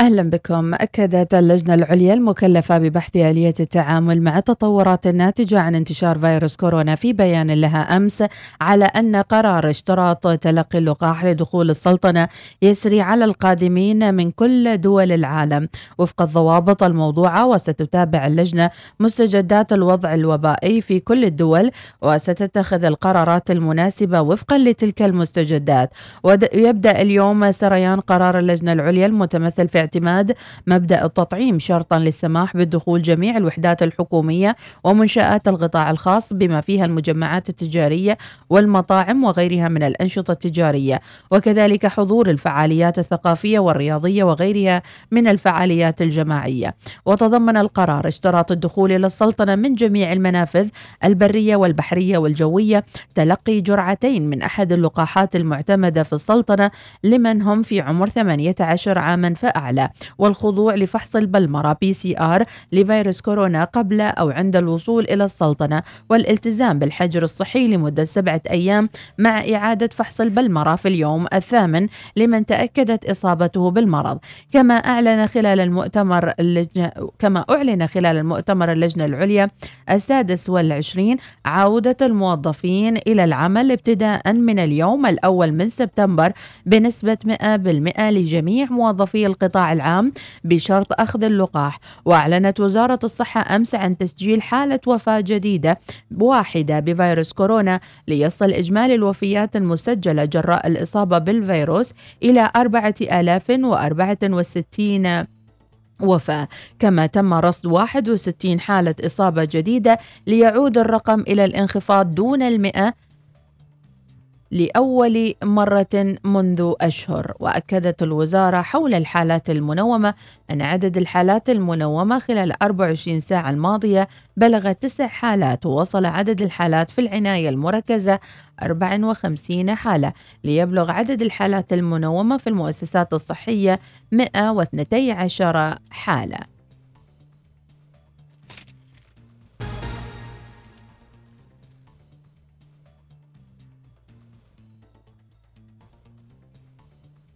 أهلا بكم. أكدت اللجنة العليا المكلفة ببحث آلية التعامل مع التطورات الناتجة عن انتشار فيروس كورونا في بيان لها أمس على أن قرار اشتراط تلقي اللقاح لدخول السلطنة يسري على القادمين من كل دول العالم. وفق الضوابط الموضوعة وستتابع اللجنة مستجدات الوضع الوبائي في كل الدول وستتخذ القرارات المناسبة وفقا لتلك المستجدات. ويبدأ اليوم سريان قرار اللجنة العليا المتمثل في اعتماد مبدأ التطعيم شرطا للسماح بدخول جميع الوحدات الحكومية ومنشآت القطاع الخاص بما فيها المجمعات التجارية والمطاعم وغيرها من الأنشطة التجارية. وكذلك حضور الفعاليات الثقافية والرياضية وغيرها من الفعاليات الجماعية. وتضمن القرار اشتراط الدخول إلى السلطنة من جميع المنافذ البرية والبحرية والجوية تلقي جرعتين من أحد اللقاحات المعتمدة في السلطنة لمن هم في عمر 18 عاما فأعلى. والخضوع لفحص البلمرة PCR لفيروس كورونا قبل أو عند الوصول إلى السلطنة والالتزام بالحجر الصحي لمدة سبعة أيام مع إعادة فحص البلمرة في اليوم الثامن لمن تأكدت إصابته بالمرض. كما أعلن خلال المؤتمر اللجنة كما أعلن خلال المؤتمر اللجنة العليا السادس والعشرين عودة الموظفين إلى العمل ابتداء من اليوم الأول من سبتمبر بنسبة 100% لجميع موظفي القطاع العام بشرط أخذ اللقاح. وأعلنت وزارة الصحة أمس عن تسجيل حالة وفاة جديدة واحدة بفيروس كورونا ليصل إجمالي الوفيات المسجلة جراء الإصابة بالفيروس إلى 4064 وفاة. كما تم رصد 61 حالة إصابة جديدة ليعود الرقم إلى الانخفاض دون المئة لأول مرة منذ أشهر وأكدت الوزارة حول الحالات المنومة أن عدد الحالات المنومة خلال 24 ساعة الماضية بلغ تسع حالات ووصل عدد الحالات في العناية المركزة 54 حالة. ليبلغ عدد الحالات المنومة في المؤسسات الصحية 112 حالة.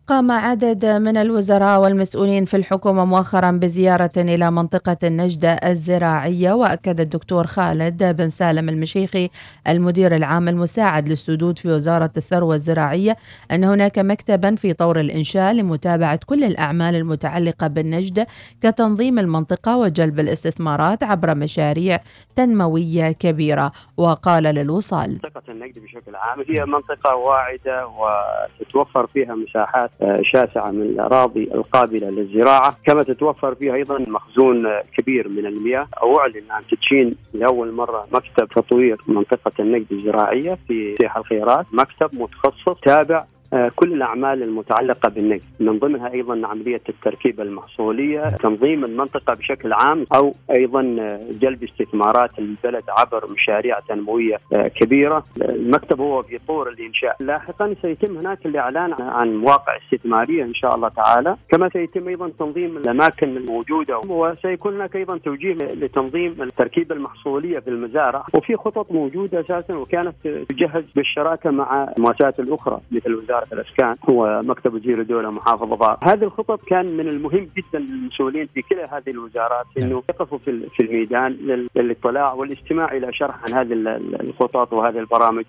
قام عدد من الوزراء والمسؤولين في الحكومة مؤخرا بزيارة إلى منطقة النجدة الزراعية وأكد الدكتور خالد بن سالم المشيخي المدير العام المساعد للسدود في وزارة الثروة الزراعية أن هناك مكتبا في طور الإنشاء لمتابعة كل الأعمال المتعلقة بالنجدة كتنظيم المنطقة وجلب الاستثمارات عبر مشاريع تنموية كبيرة. وقال للوصال منطقة النجد بشكل عام هي منطقة واعدة وتتوفر فيها مساحات شاسعة من الأراضي القابلة للزراعة. كما تتوفر فيها أيضا مخزون كبير من المياه. أو أعلن عن تدشين لأول مرة مكتب تطوير منطقة النقد الزراعية في سيح الخيرات. مكتب متخصص تابع آه، كل الأعمال المتعلقة بالنقد. من ضمنها أيضا عملية التركيبة المحصولية تنظيم المنطقة بشكل عام أو أيضا آه، جلب استثمارات البلد عبر مشاريع تنموية آه، كبيرة. المكتب هو في طور الإنشاء. لاحقا سيتم هناك الإعلان عن مواقع استثمارية إن شاء الله تعالى. كما سيتم أيضا تنظيم الأماكن الموجودة. وسيكون هناك أيضا توجيه لتنظيم التركيبة المحصولية في المزارع. وفي خطط موجودة أساسا وكانت تجهز بالشراكة مع المؤسسات الأخرى مثل وزارة وزارة الأسكان هو مكتب وزير الدولة محافظه ضار هذه الخطط كان من المهم جدا للمسؤولين في كلا هذه الوزارات نعم. إنه يقفوا في الميدان للاطلاع والاستماع إلى شرح عن هذه الخطط وهذه البرامج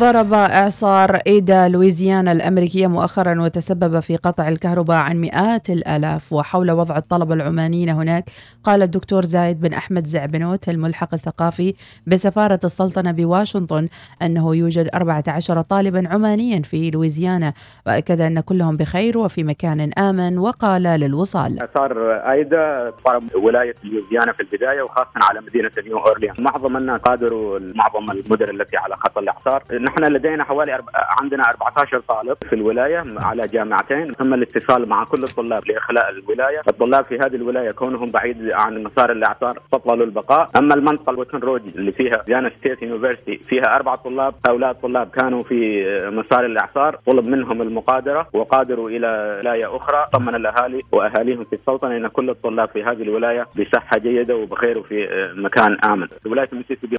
ضرب إعصار إيدا لويزيانا الأمريكية مؤخرا وتسبب في قطع الكهرباء عن مئات الآلاف وحول وضع الطلبة العمانيين هناك. قال الدكتور زايد بن أحمد زعبنوت الملحق الثقافي بسفارة السلطنة بواشنطن أنه يوجد 14 طالبا عمانيا في لويزيانا وأكد أن كلهم بخير وفي مكان آمن وقال للوصال. إعصار أيدا ضرب ولاية لويزيانا في البداية وخاصة على مدينة نيو أورليان معظم الناس قادروا معظم المدن التي على خط الإعصار نحن لدينا حوالي أرب... عندنا 14 طالب في الولاية على جامعتين. تم الاتصال مع كل الطلاب لإخلاء الولاية، الطلاب في هذه الولاية كونهم بعيد عن مسار الاعصار فضلوا البقاء، أما المنطقة ال Baton Rouge اللي فيها Louisiana State University فيها أربع طلاب، هؤلاء الطلاب كانوا في مسار الاعصار، طلب منهم المقادرة وقادروا إلى ولاية أخرى، طمن الأهالي وأهاليهم في السلطنة إن كل الطلاب في هذه الولاية بصحة جيدة وبخير وفي مكان آمن. ولاية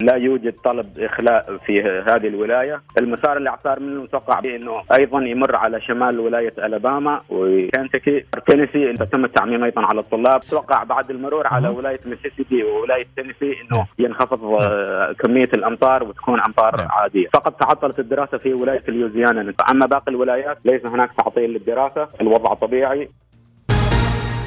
لا يوجد طلب إخلاء في هذه الولاية. المسار اللي صار من المتوقع إنه أيضا يمر على شمال ولاية ألاباما وكنتكي تينيسي تم التعميم أيضا على الطلاب. أتوقع بعد المرور على ولاية ميسيسيبي وولاية تينيسي إنه نعم. ينخفض آه، كمية الأمطار وتكون أمطار نعم. عادية. فقط تعطلت الدراسة في ولاية لويزيانا أما باقي الولايات ليس هناك تعطيل للدراسة. الوضع طبيعي.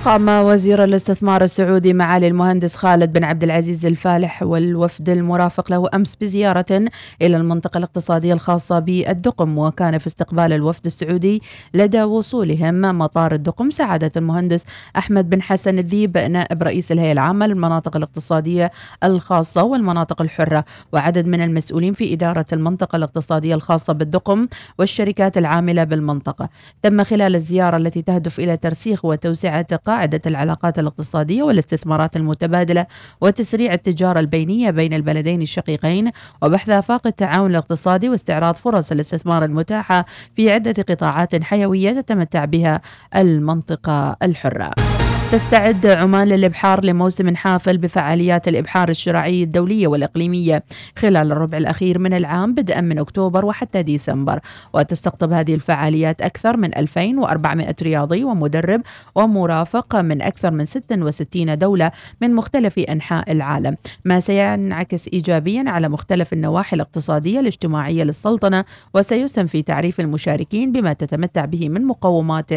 قام وزير الاستثمار السعودي معالي المهندس خالد بن عبد العزيز الفالح والوفد المرافق له أمس بزيارة إلى المنطقة الاقتصادية الخاصة بالدقم وكان في استقبال الوفد السعودي لدى وصولهم مطار الدقم. سعادة المهندس أحمد بن حسن الذيب نائب رئيس الهيئة العامة للمناطق الاقتصادية الخاصة والمناطق الحرة وعدد من المسؤولين في إدارة المنطقة الاقتصادية الخاصة بالدقم والشركات العاملة بالمنطقة. تم خلال الزيارة التي تهدف إلى ترسيخ وتوسعة قاعدة العلاقات الاقتصادية والاستثمارات المتبادلة وتسريع التجارة البينية بين البلدين الشقيقين وبحث آفاق التعاون الاقتصادي واستعراض فرص الاستثمار المتاحة في عدة قطاعات حيوية تتمتع بها المنطقة الحرة. تستعد عمان للإبحار لموسم حافل بفعاليات الإبحار الشراعي الدولية والإقليمية خلال الربع الأخير من العام بدءا من أكتوبر وحتى ديسمبر. وتستقطب هذه الفعاليات أكثر من 2400 رياضي ومدرب ومرافق من أكثر من 66 دولة من مختلف أنحاء العالم. ما سينعكس إيجابيا على مختلف النواحي الاقتصادية الاجتماعية للسلطنة وسيسهم في تعريف المشاركين بما تتمتع به من مقومات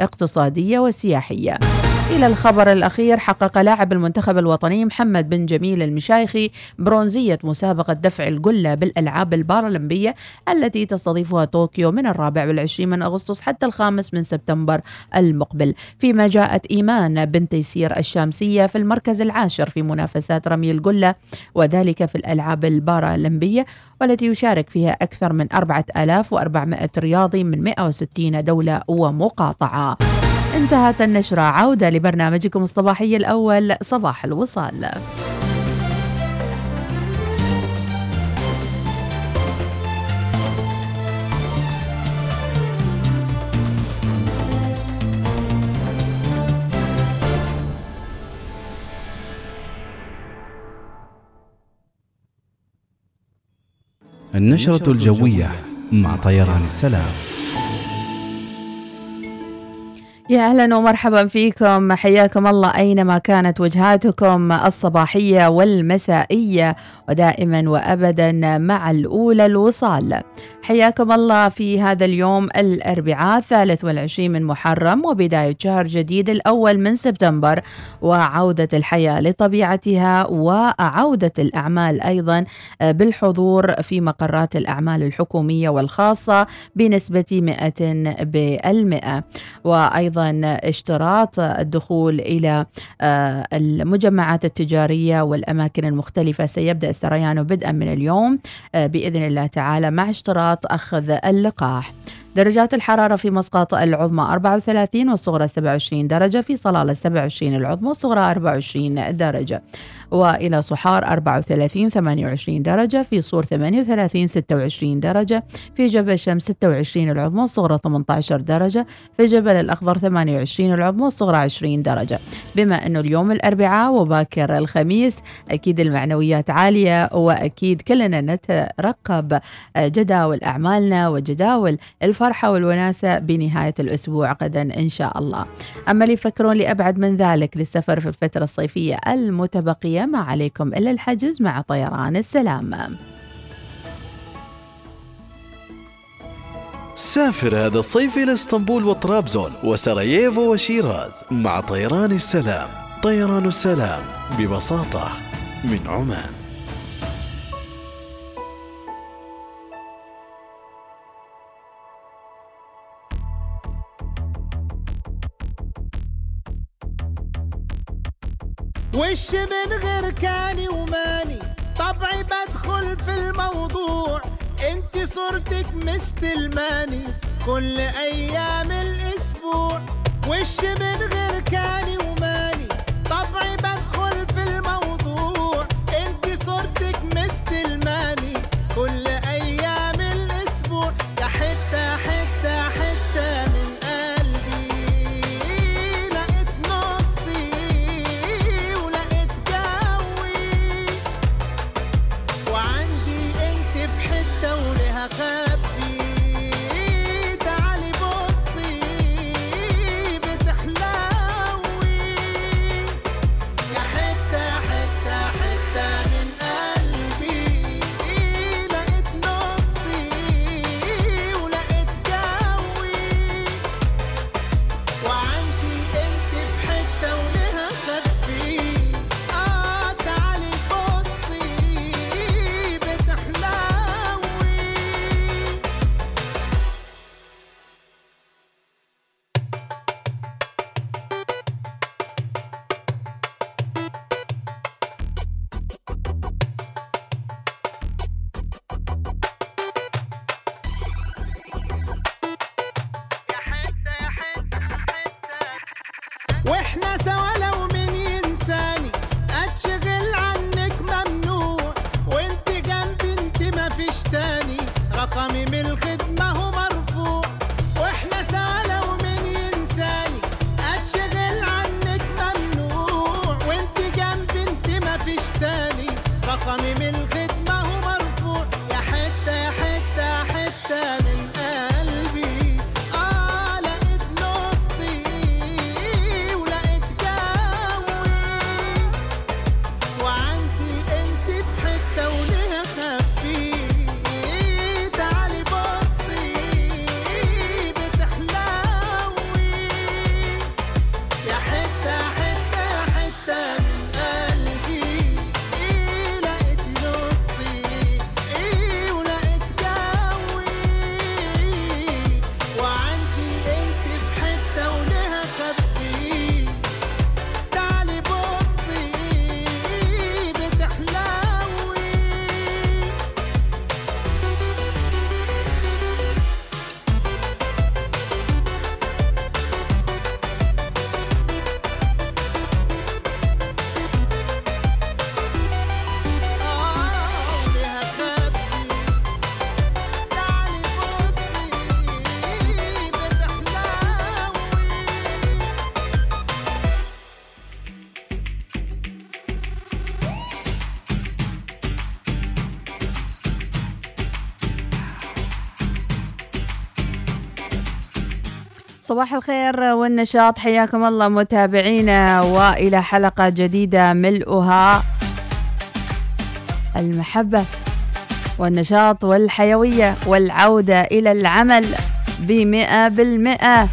اقتصادية وسياحية. إلى الخبر الأخير حقق لاعب المنتخب الوطني محمد بن جميل المشايخي برونزية مسابقة دفع القلة بالألعاب البارالمبية التي تستضيفها طوكيو من الرابع والعشرين من أغسطس حتى الخامس من سبتمبر المقبل. فيما جاءت إيمان بن تيسير الشامسية في المركز العاشر في منافسات رمي القلة وذلك في الألعاب البارالمبية والتي يشارك فيها أكثر من 4400 رياضي من 160 دولة ومقاطعة. انتهت النشرة عودة لبرنامجكم الصباحي الأول صباح الوصال. النشرة الجوية مع طيران السلام. يا أهلا ومرحبا فيكم حياكم الله أينما كانت وجهاتكم الصباحية والمسائية ودائما وابدا مع الأولى الوصال. حياكم الله في هذا اليوم الأربعاء الثالث والعشرين من محرم وبداية شهر جديد الأول من سبتمبر. وعودة الحياة لطبيعتها وعودة الأعمال أيضا بالحضور في مقرات الأعمال الحكومية والخاصة بنسبة 100 بالمئة. وأيضا أيضا اشتراط الدخول إلى آه، المجمعات التجارية والأماكن المختلفة سيبدأ السريان بدءا من اليوم آه، بإذن الله تعالى مع اشتراط أخذ اللقاح. درجات الحرارة في مسقط العظمى 34 والصغرى 27 درجة في صلالة 27 العظمى والصغرى 24 درجة. وإلى صحار 34 28 درجة في صور 38 26 درجة في جبل الشمس 26 العظمى والصغرى 18 درجة في جبل الأخضر 28 العظمى والصغرى 20 درجة. بما أنه اليوم الأربعاء وباكر الخميس أكيد المعنويات عالية وأكيد كلنا نترقب جداول أعمالنا وجداول الفرحة والوناسة بنهاية الأسبوع غدا إن شاء الله. أما اللي يفكرون لأبعد من ذلك للسفر في الفترة الصيفية المتبقية ما عليكم إلا الحجز مع طيران السلام. سافر هذا الصيف إلى إسطنبول وطرابزون وسراييفو وشيراز مع طيران السلام. طيران السلام ببساطة من عمان. وش من غير كاني وماني؟ طبعي بدخل في الموضوع. انت صورتك مستلماني كل أيام الأسبوع. وش من غير كاني وماني؟ صباح الخير والنشاط. حياكم الله متابعينا وإلى حلقة جديدة ملؤها المحبة والنشاط والحيوية والعودة إلى العمل بمئة بالمئة.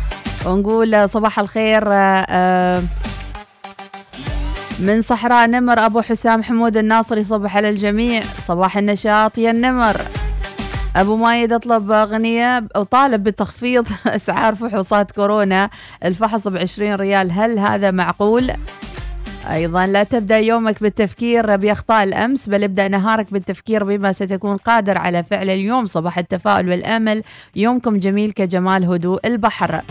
ونقول صباح الخير آه، من صحراء نمر أبو حسام حمود الناصري. صبح على الجميع. صباح النشاط يا النمر. أبو مايد أطلب أغنية وطالب بتخفيض أسعار فحوصات كورونا الفحص بعشرين ريال. هل هذا معقول؟ أيضا لا تبدأ يومك بالتفكير بأخطاء الأمس بل ابدأ نهارك بالتفكير بما ستكون قادر على فعل اليوم. صباح التفاؤل والأمل يومكم جميل كجمال هدوء البحر.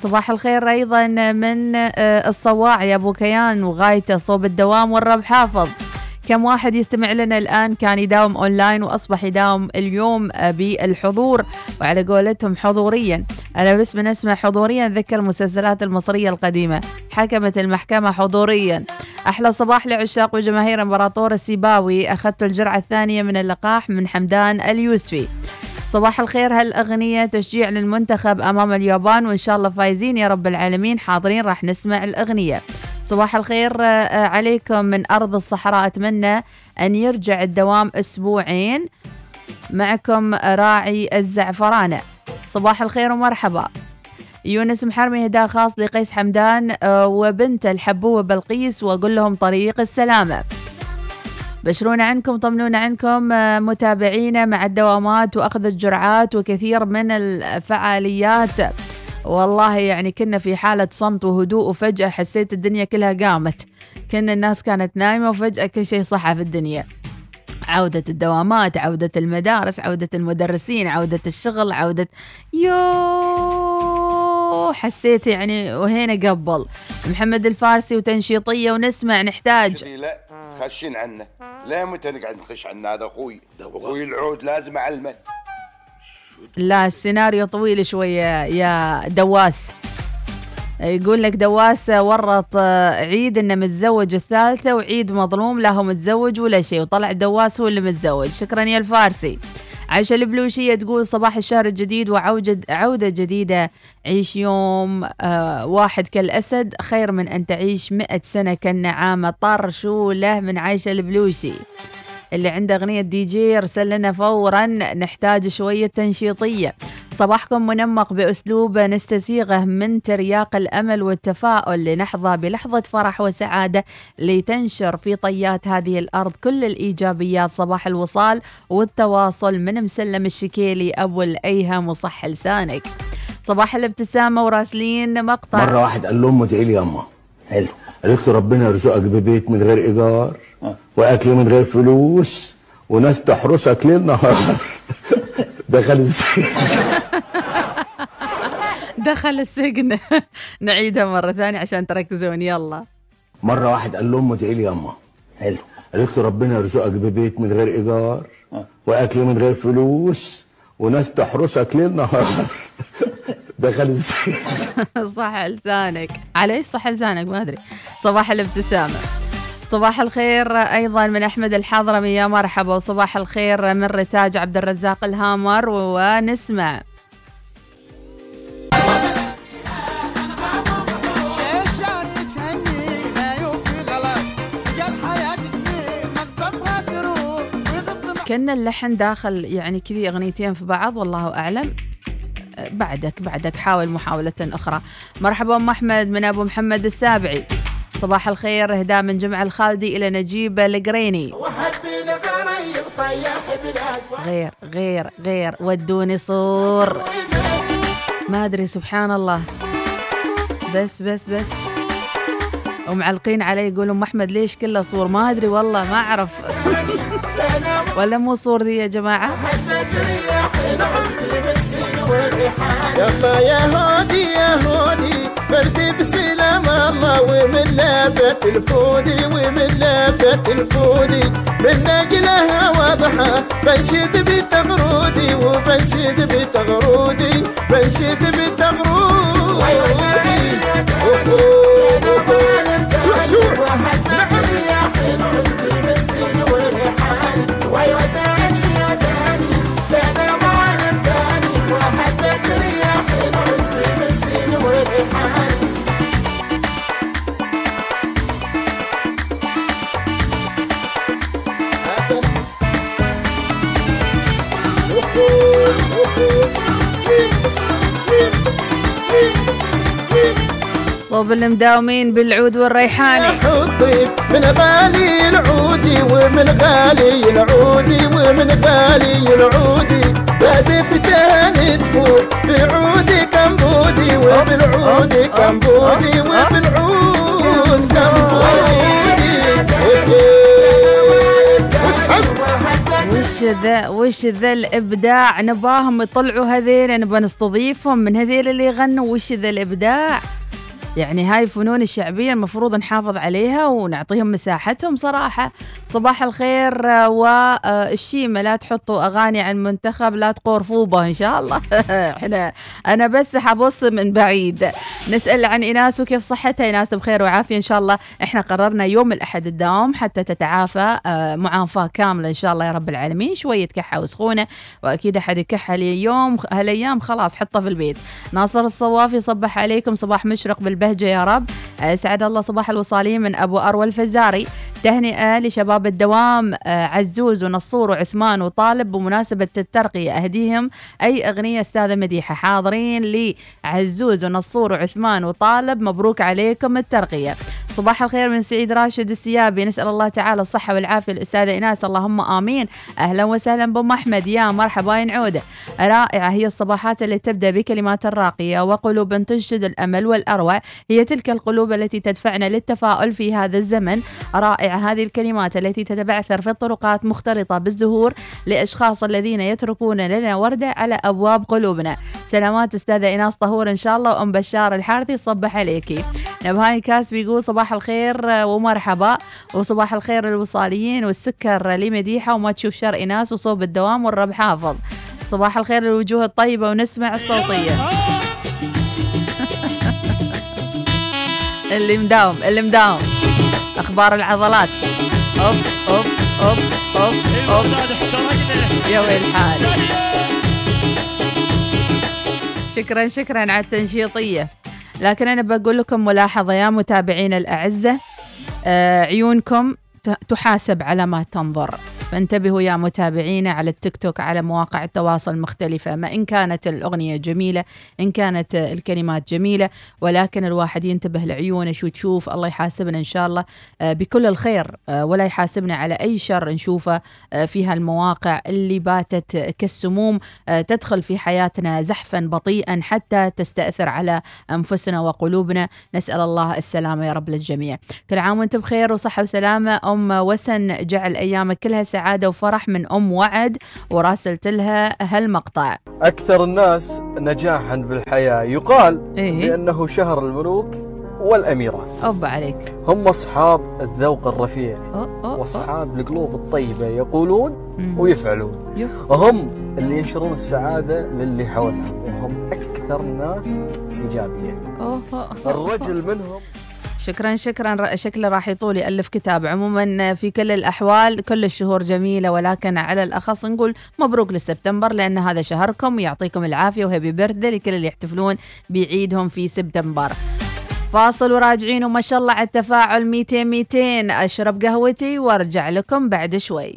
صباح الخير أيضا من آه، الصواع يا أبو كيان وغايته صوب الدوام والرب حافظ. كم واحد يستمع لنا الآن كان يداوم أونلاين وأصبح يداوم اليوم آه، بالحضور. وعلى قولتهم حضوريا. أنا بس من اسمه حضوريا ذكر المسلسلات المصرية القديمة. حكمت المحكمة حضوريا. أحلى صباح لعشاق وجماهير إمبراطور السيباوي. أخذت الجرعة الثانية من اللقاح من حمدان اليوسفي. صباح الخير هالأغنية تشجيع للمنتخب أمام اليابان. وإن شاء الله فايزين يا رب العالمين. حاضرين راح نسمع الأغنية. صباح الخير آه، آه، عليكم من أرض الصحراء. أتمنى أن يرجع الدوام أسبوعين. معكم راعي الزعفرانة. صباح الخير ومرحبا. يونس محرمي هداء خاص لقيس حمدان آه، وبنته الحبوة بلقيس وأقول لهم طريق السلامة. بشرونا عنكم طمنونا عنكم متابعينا مع الدوامات وأخذ الجرعات وكثير من الفعاليات. والله يعني كنا في حالة صمت وهدوء وفجأة حسيت الدنيا كلها قامت. كنا الناس كانت نايمة وفجأة كل شيء صحى في الدنيا. عودة الدوامات عودة المدارس عودة المدرسين عودة الشغل عودة يو حسيت يعني وهنا قبل محمد الفارسي وتنشيطية ونسمع نحتاج لا خشين عنه لا متى نقعد نخش عنه هذا أخوي أخوي العود لازم اعلمه لا السيناريو طويل شوية يا دواس. يقول لك دواس ورط عيد إنه متزوج الثالثة وعيد مظلوم لا هو متزوج ولا شيء وطلع دواس هو اللي متزوج. شكرا يا الفارسي. عايشة البلوشية تقول صباح الشهر الجديد وعودة عودة جديدة عيش يوم آه واحد كالأسد خير من أن تعيش مئة سنة كالنعامة. طرشولة من عايشة البلوشي. اللي عنده أغنية دي جي ارسل لنا فورا نحتاج شوية تنشيطية. صباحكم منمق بأسلوب نستسيغه من ترياق الأمل والتفاؤل لنحظى بلحظة فرح وسعادة لتنشر في طيات هذه الأرض كل الإيجابيات. صباح الوصال والتواصل من مسلم الشكيلي أبو الأيهم وصح لسانك. صباح الابتسامة وراسلين مقطع. مرة واحد قال لأمه ادعي لي ياما حلو. قالت له ربنا يرزقك ببيت من غير إيجار وأكل من غير فلوس وناس تحرسك ليل نهار. دخل السجن. دخل السجن. نعيدها مرة ثانية عشان تركزون. يلا. مرة واحد قال لأمه ادعي لي ياما حلو. قالت له ربنا يرزقك ببيت من غير إيجار وأكل من غير فلوس وناس تحرسك ليل نهار. دخل إزاي صح لسانك. على إيش صح لسانك؟ ما أدري. صباح الابتسامة. صباح الخير أيضا من أحمد الحضرمي. يا مرحبا. وصباح الخير من رتاج عبد الرزاق الهامر. ونسمع. كأن اللحن داخل يعني كذي أغنيتين في بعض والله أعلم. بعدك بعدك حاول محاولة أخرى. مرحبا أم أحمد من أبو محمد السابعي. صباح الخير إهداء من جمع الخالدي إلى نجيب القريني. غير غير غير ودوني صور. ما أدري سبحان الله. بس بس بس. ومعلقين علي يقولوا أم أحمد ليش كله صور؟ ما أدري والله ما أعرف. ولا مو صور دي يا جماعة؟ يلا يا هودي يا هودي بردي بسلام الله ومن لابة الفودي ومن لابة الفودي. من نقلها واضحة بنشد بتغرودي وبنشد بتغرودي بنشد بتغرودي. شو شو يا حلو المسكين والريحان ويا صوب المداومين بالعود والريحاني. الطيب من غالي العودي ومن غالي العودي ومن غالي العودي. بهدف تاني تفوق بعودي كمبودي وبالعود كمبودي وبالعود كمبودي. واسحب وش ذا وش ذا الإبداع؟ نباهم يطلعوا هذيل نبغى نستضيفهم من هذيل اللي يغنوا. وش ذا الإبداع؟ يعني هاي الفنون الشعبية المفروض نحافظ عليها ونعطيهم مساحتهم صراحة. صباح الخير آه، والشيمة لا تحطوا أغاني عن المنتخب لا تقورفوبة إن شاء الله. إحنا أنا بس حبص من بعيد. نسأل عن إناس وكيف صحتها إناس بخير وعافية إن شاء الله. إحنا قررنا يوم الأحد الدوام حتى تتعافى آه، معافاة كاملة إن شاء الله يا رب العالمين. شوية كحة وسخونة وأكيد أحد يكح اليوم هالأيام خلاص حطه في البيت. ناصر الصوافي صبح عليكم. صباح مشرق بالبهجة يا رب. أسعد الله صباح الوصالين من أبو أروى الفزاري. تهنئة لشباب الدوام آه، عزوز ونصور وعثمان وطالب. بمناسبة الترقية أهديهم أي أغنية أستاذة مديحة. حاضرين لعزوز ونصور وعثمان وطالب. مبروك عليكم الترقية. صباح الخير من سعيد راشد السيابي. نسأل الله تعالى الصحة والعافية الأستاذة إيناس اللهم آمين. أهلا وسهلا. بأم أحمد يا مرحبا. نعودة رائعة. هي الصباحات التي تبدأ بكلمات راقية وقلوب تنشد الأمل والأروع. هي تلك القلوب التي تدفعنا للتفاؤل في هذا الزمن. رائعة. هذه الكلمات التي تتبعثر في الطرقات مختلطة بالزهور لأشخاص الذين يتركون لنا وردة على أبواب قلوبنا. سلامات أستاذة إيناس طهور إن شاء الله وأم بشار الحارثي صبح عليكي نبهاي كاس بيقول صباح الخير ومرحبا وصباح الخير للوصاليين والسكر لمديحة وما تشوف شر إناس وصوب الدوام والرب حافظ. صباح الخير للوجوه الطيبة ونسمع الصوتية. اللي مداوم اللي مداوم. أخبار العضلات. اوب اوب اوب اوب اوب يا ويل حال شكرا شكرا على التنشيطية. لكن أنا بقول لكم ملاحظة يا متابعين الأعزة آه، عيونكم تحاسب على ما تنظر. فانتبهوا يا متابعينا على التيك توك على مواقع التواصل المختلفة ما إن كانت الأغنية جميلة إن كانت الكلمات جميلة ولكن الواحد ينتبه لعيونه شو تشوف الله يحاسبنا إن شاء الله آه، بكل الخير آه، ولا يحاسبنا على أي شر نشوفه آه، في هالمواقع اللي باتت كالسموم تدخل في حياتنا زحفا بطيئا حتى تستأثر على أنفسنا وقلوبنا. نسأل الله السلامة يا رب للجميع. كل عام وأنتم بخير وصحة وسلامة. أم وسن جعل أيامك كلها سعادة وفرح من أم وعد وراسلت لها هالمقطع. أكثر الناس نجاحا بالحياة. يقال إيه. بأنه شهر الملوك والأميرات. أوب عليك. هم أصحاب الذوق الرفيع. وأصحاب القلوب الطيبة يقولون مم. ويفعلون. هم اللي ينشرون السعادة للي حولهم. وهم أكثر الناس إيجابية. الرجل منهم شكرا شكرا. شكله راح يطول يألف كتاب. عموما في كل الأحوال كل الشهور جميلة ولكن على الأخص نقول مبروك لسبتمبر لأن هذا شهركم ويعطيكم العافية وهابي بيرثدي لكل اللي يحتفلون بعيدهم في سبتمبر. فاصل وراجعين وما شاء الله على التفاعل. 200 200 أشرب قهوتي وأرجع لكم بعد شوي.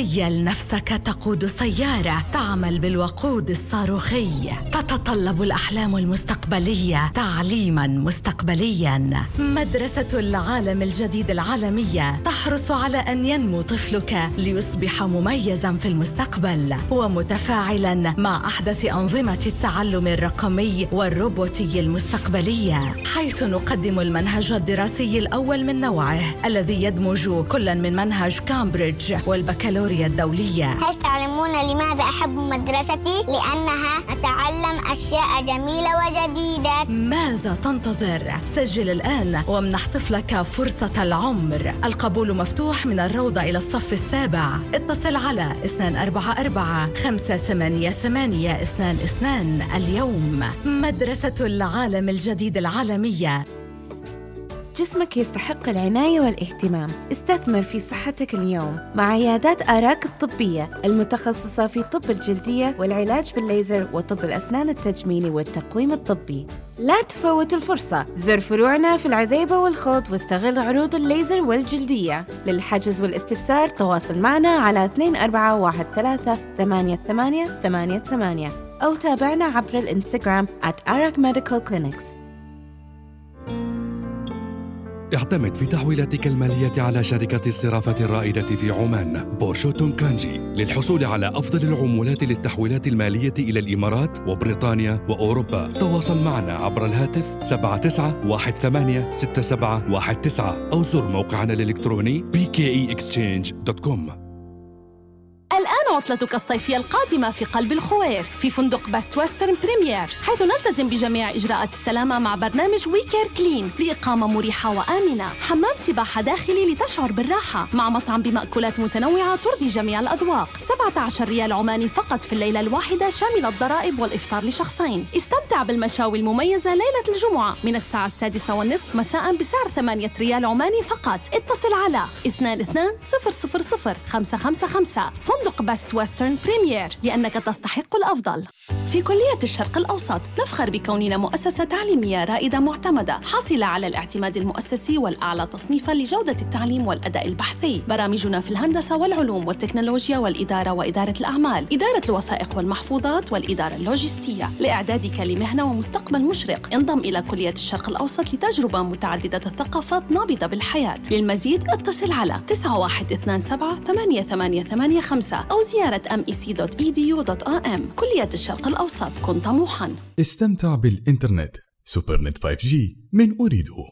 تخيل نفسك تقود سيارة تعمل بالوقود الصاروخي. تتطلب الأحلام المستقبلية تعليما مستقبليا. مدرسة العالم الجديد العالمية تحرص على أن ينمو طفلك ليصبح مميزا في المستقبل ومتفاعلا مع أحدث أنظمة التعلم الرقمي والروبوتي المستقبلية. حيث نقدم المنهج الدراسي الأول من نوعه الذي يدمج كلا من منهج كامبريدج والبكالوريا الدولية. هل تعلمون لماذا أحب مدرستي؟ لأنها أتعلم أشياء جميلة وجديدة. ماذا تنتظر؟ سجل الآن وامنح طفلك فرصة العمر. القبول مفتوح من الروضة إلى الصف السابع. اتصل على 244 588 22 اليوم مدرسة العالم الجديد العالمية. جسمك يستحق العناية والاهتمام. استثمر في صحتك اليوم مع عيادات آراك الطبية المتخصصة في طب الجلدية والعلاج بالليزر وطب الأسنان التجميلي والتقويم الطبي. لا تفوت الفرصة. زر فروعنا في العذيبة والخوض واستغل عروض الليزر والجلدية. للحجز والاستفسار تواصل معنا على 2413 أو تابعنا عبر الإنستغرام at Arak Medical Clinics. اعتمد في تحويلاتك المالية على شركة الصرافة الرائدة في عمان. بورشو تونكانجي للحصول على أفضل العمولات للتحويلات المالية إلى الإمارات وبريطانيا وأوروبا. تواصل معنا عبر الهاتف 79186719 أو زر موقعنا الإلكتروني bkeexchange.com الآن عطلتك الصيفية القادمة في قلب الخوير في فندق Best Western Premier حيث نلتزم بجميع إجراءات السلامة مع برنامج We Care Clean لإقامة مريحة وآمنة حمام سباحة داخلي لتشعر بالراحة مع مطعم بمأكولات متنوعة ترضي جميع الأذواق 17 ريال عماني فقط في الليلة الواحدة شامل الضرائب والإفطار لشخصين. استمتع بالمشاوي المميزة ليلة الجمعة من الساعة السادسة والنصف مساء بسعر 8 ريال عماني فقط. اتصل على 22 000 555 فندق Best Western Premier لأنك تستحق الأفضل. في كلية الشرق الأوسط نفخر بكوننا مؤسسة تعليمية رائدة معتمدة حاصلة على الاعتماد المؤسسي والأعلى تصنيفا لجودة التعليم والأداء البحثي. برامجنا في الهندسة والعلوم والتكنولوجيا والإدارة وإدارة الأعمال إدارة الوثائق والمحفوظات والإدارة اللوجستية. لإعدادك لمهنة ومستقبل مشرق انضم إلى كلية الشرق الأوسط لتجربة متعددة الثقافات نابضة بالحياة. للمزيد اتصل على 9127 8885 أو زيارة mec.edu.am كلية الشرق الأوسط كن طموحاً. استمتع بالإنترنت. سوبرنت 5G من أريده.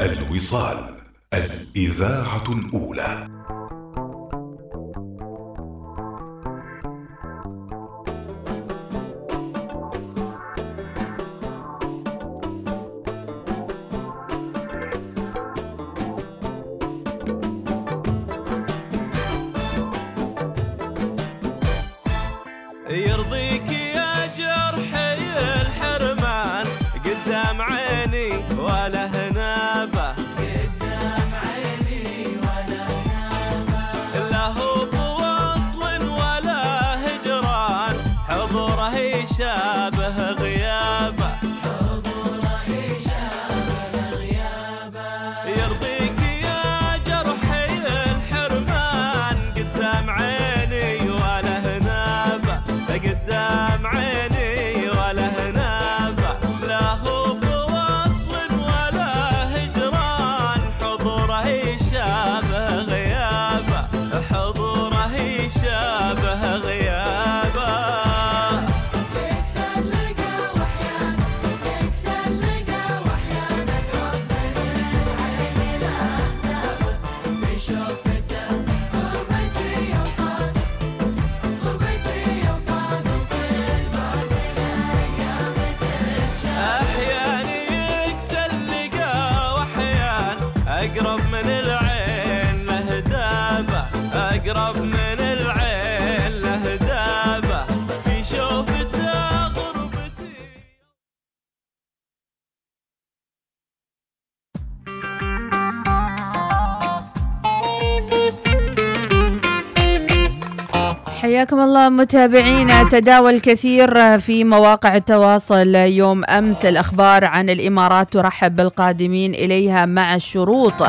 الوصال الإذاعة الأولى. أقرب من العين له دابة في شوفته غربتي حياكم الله متابعينا. تداول كثير في مواقع التواصل يوم أمس. الأخبار عن الإمارات ترحب بالقادمين إليها مع الشروط.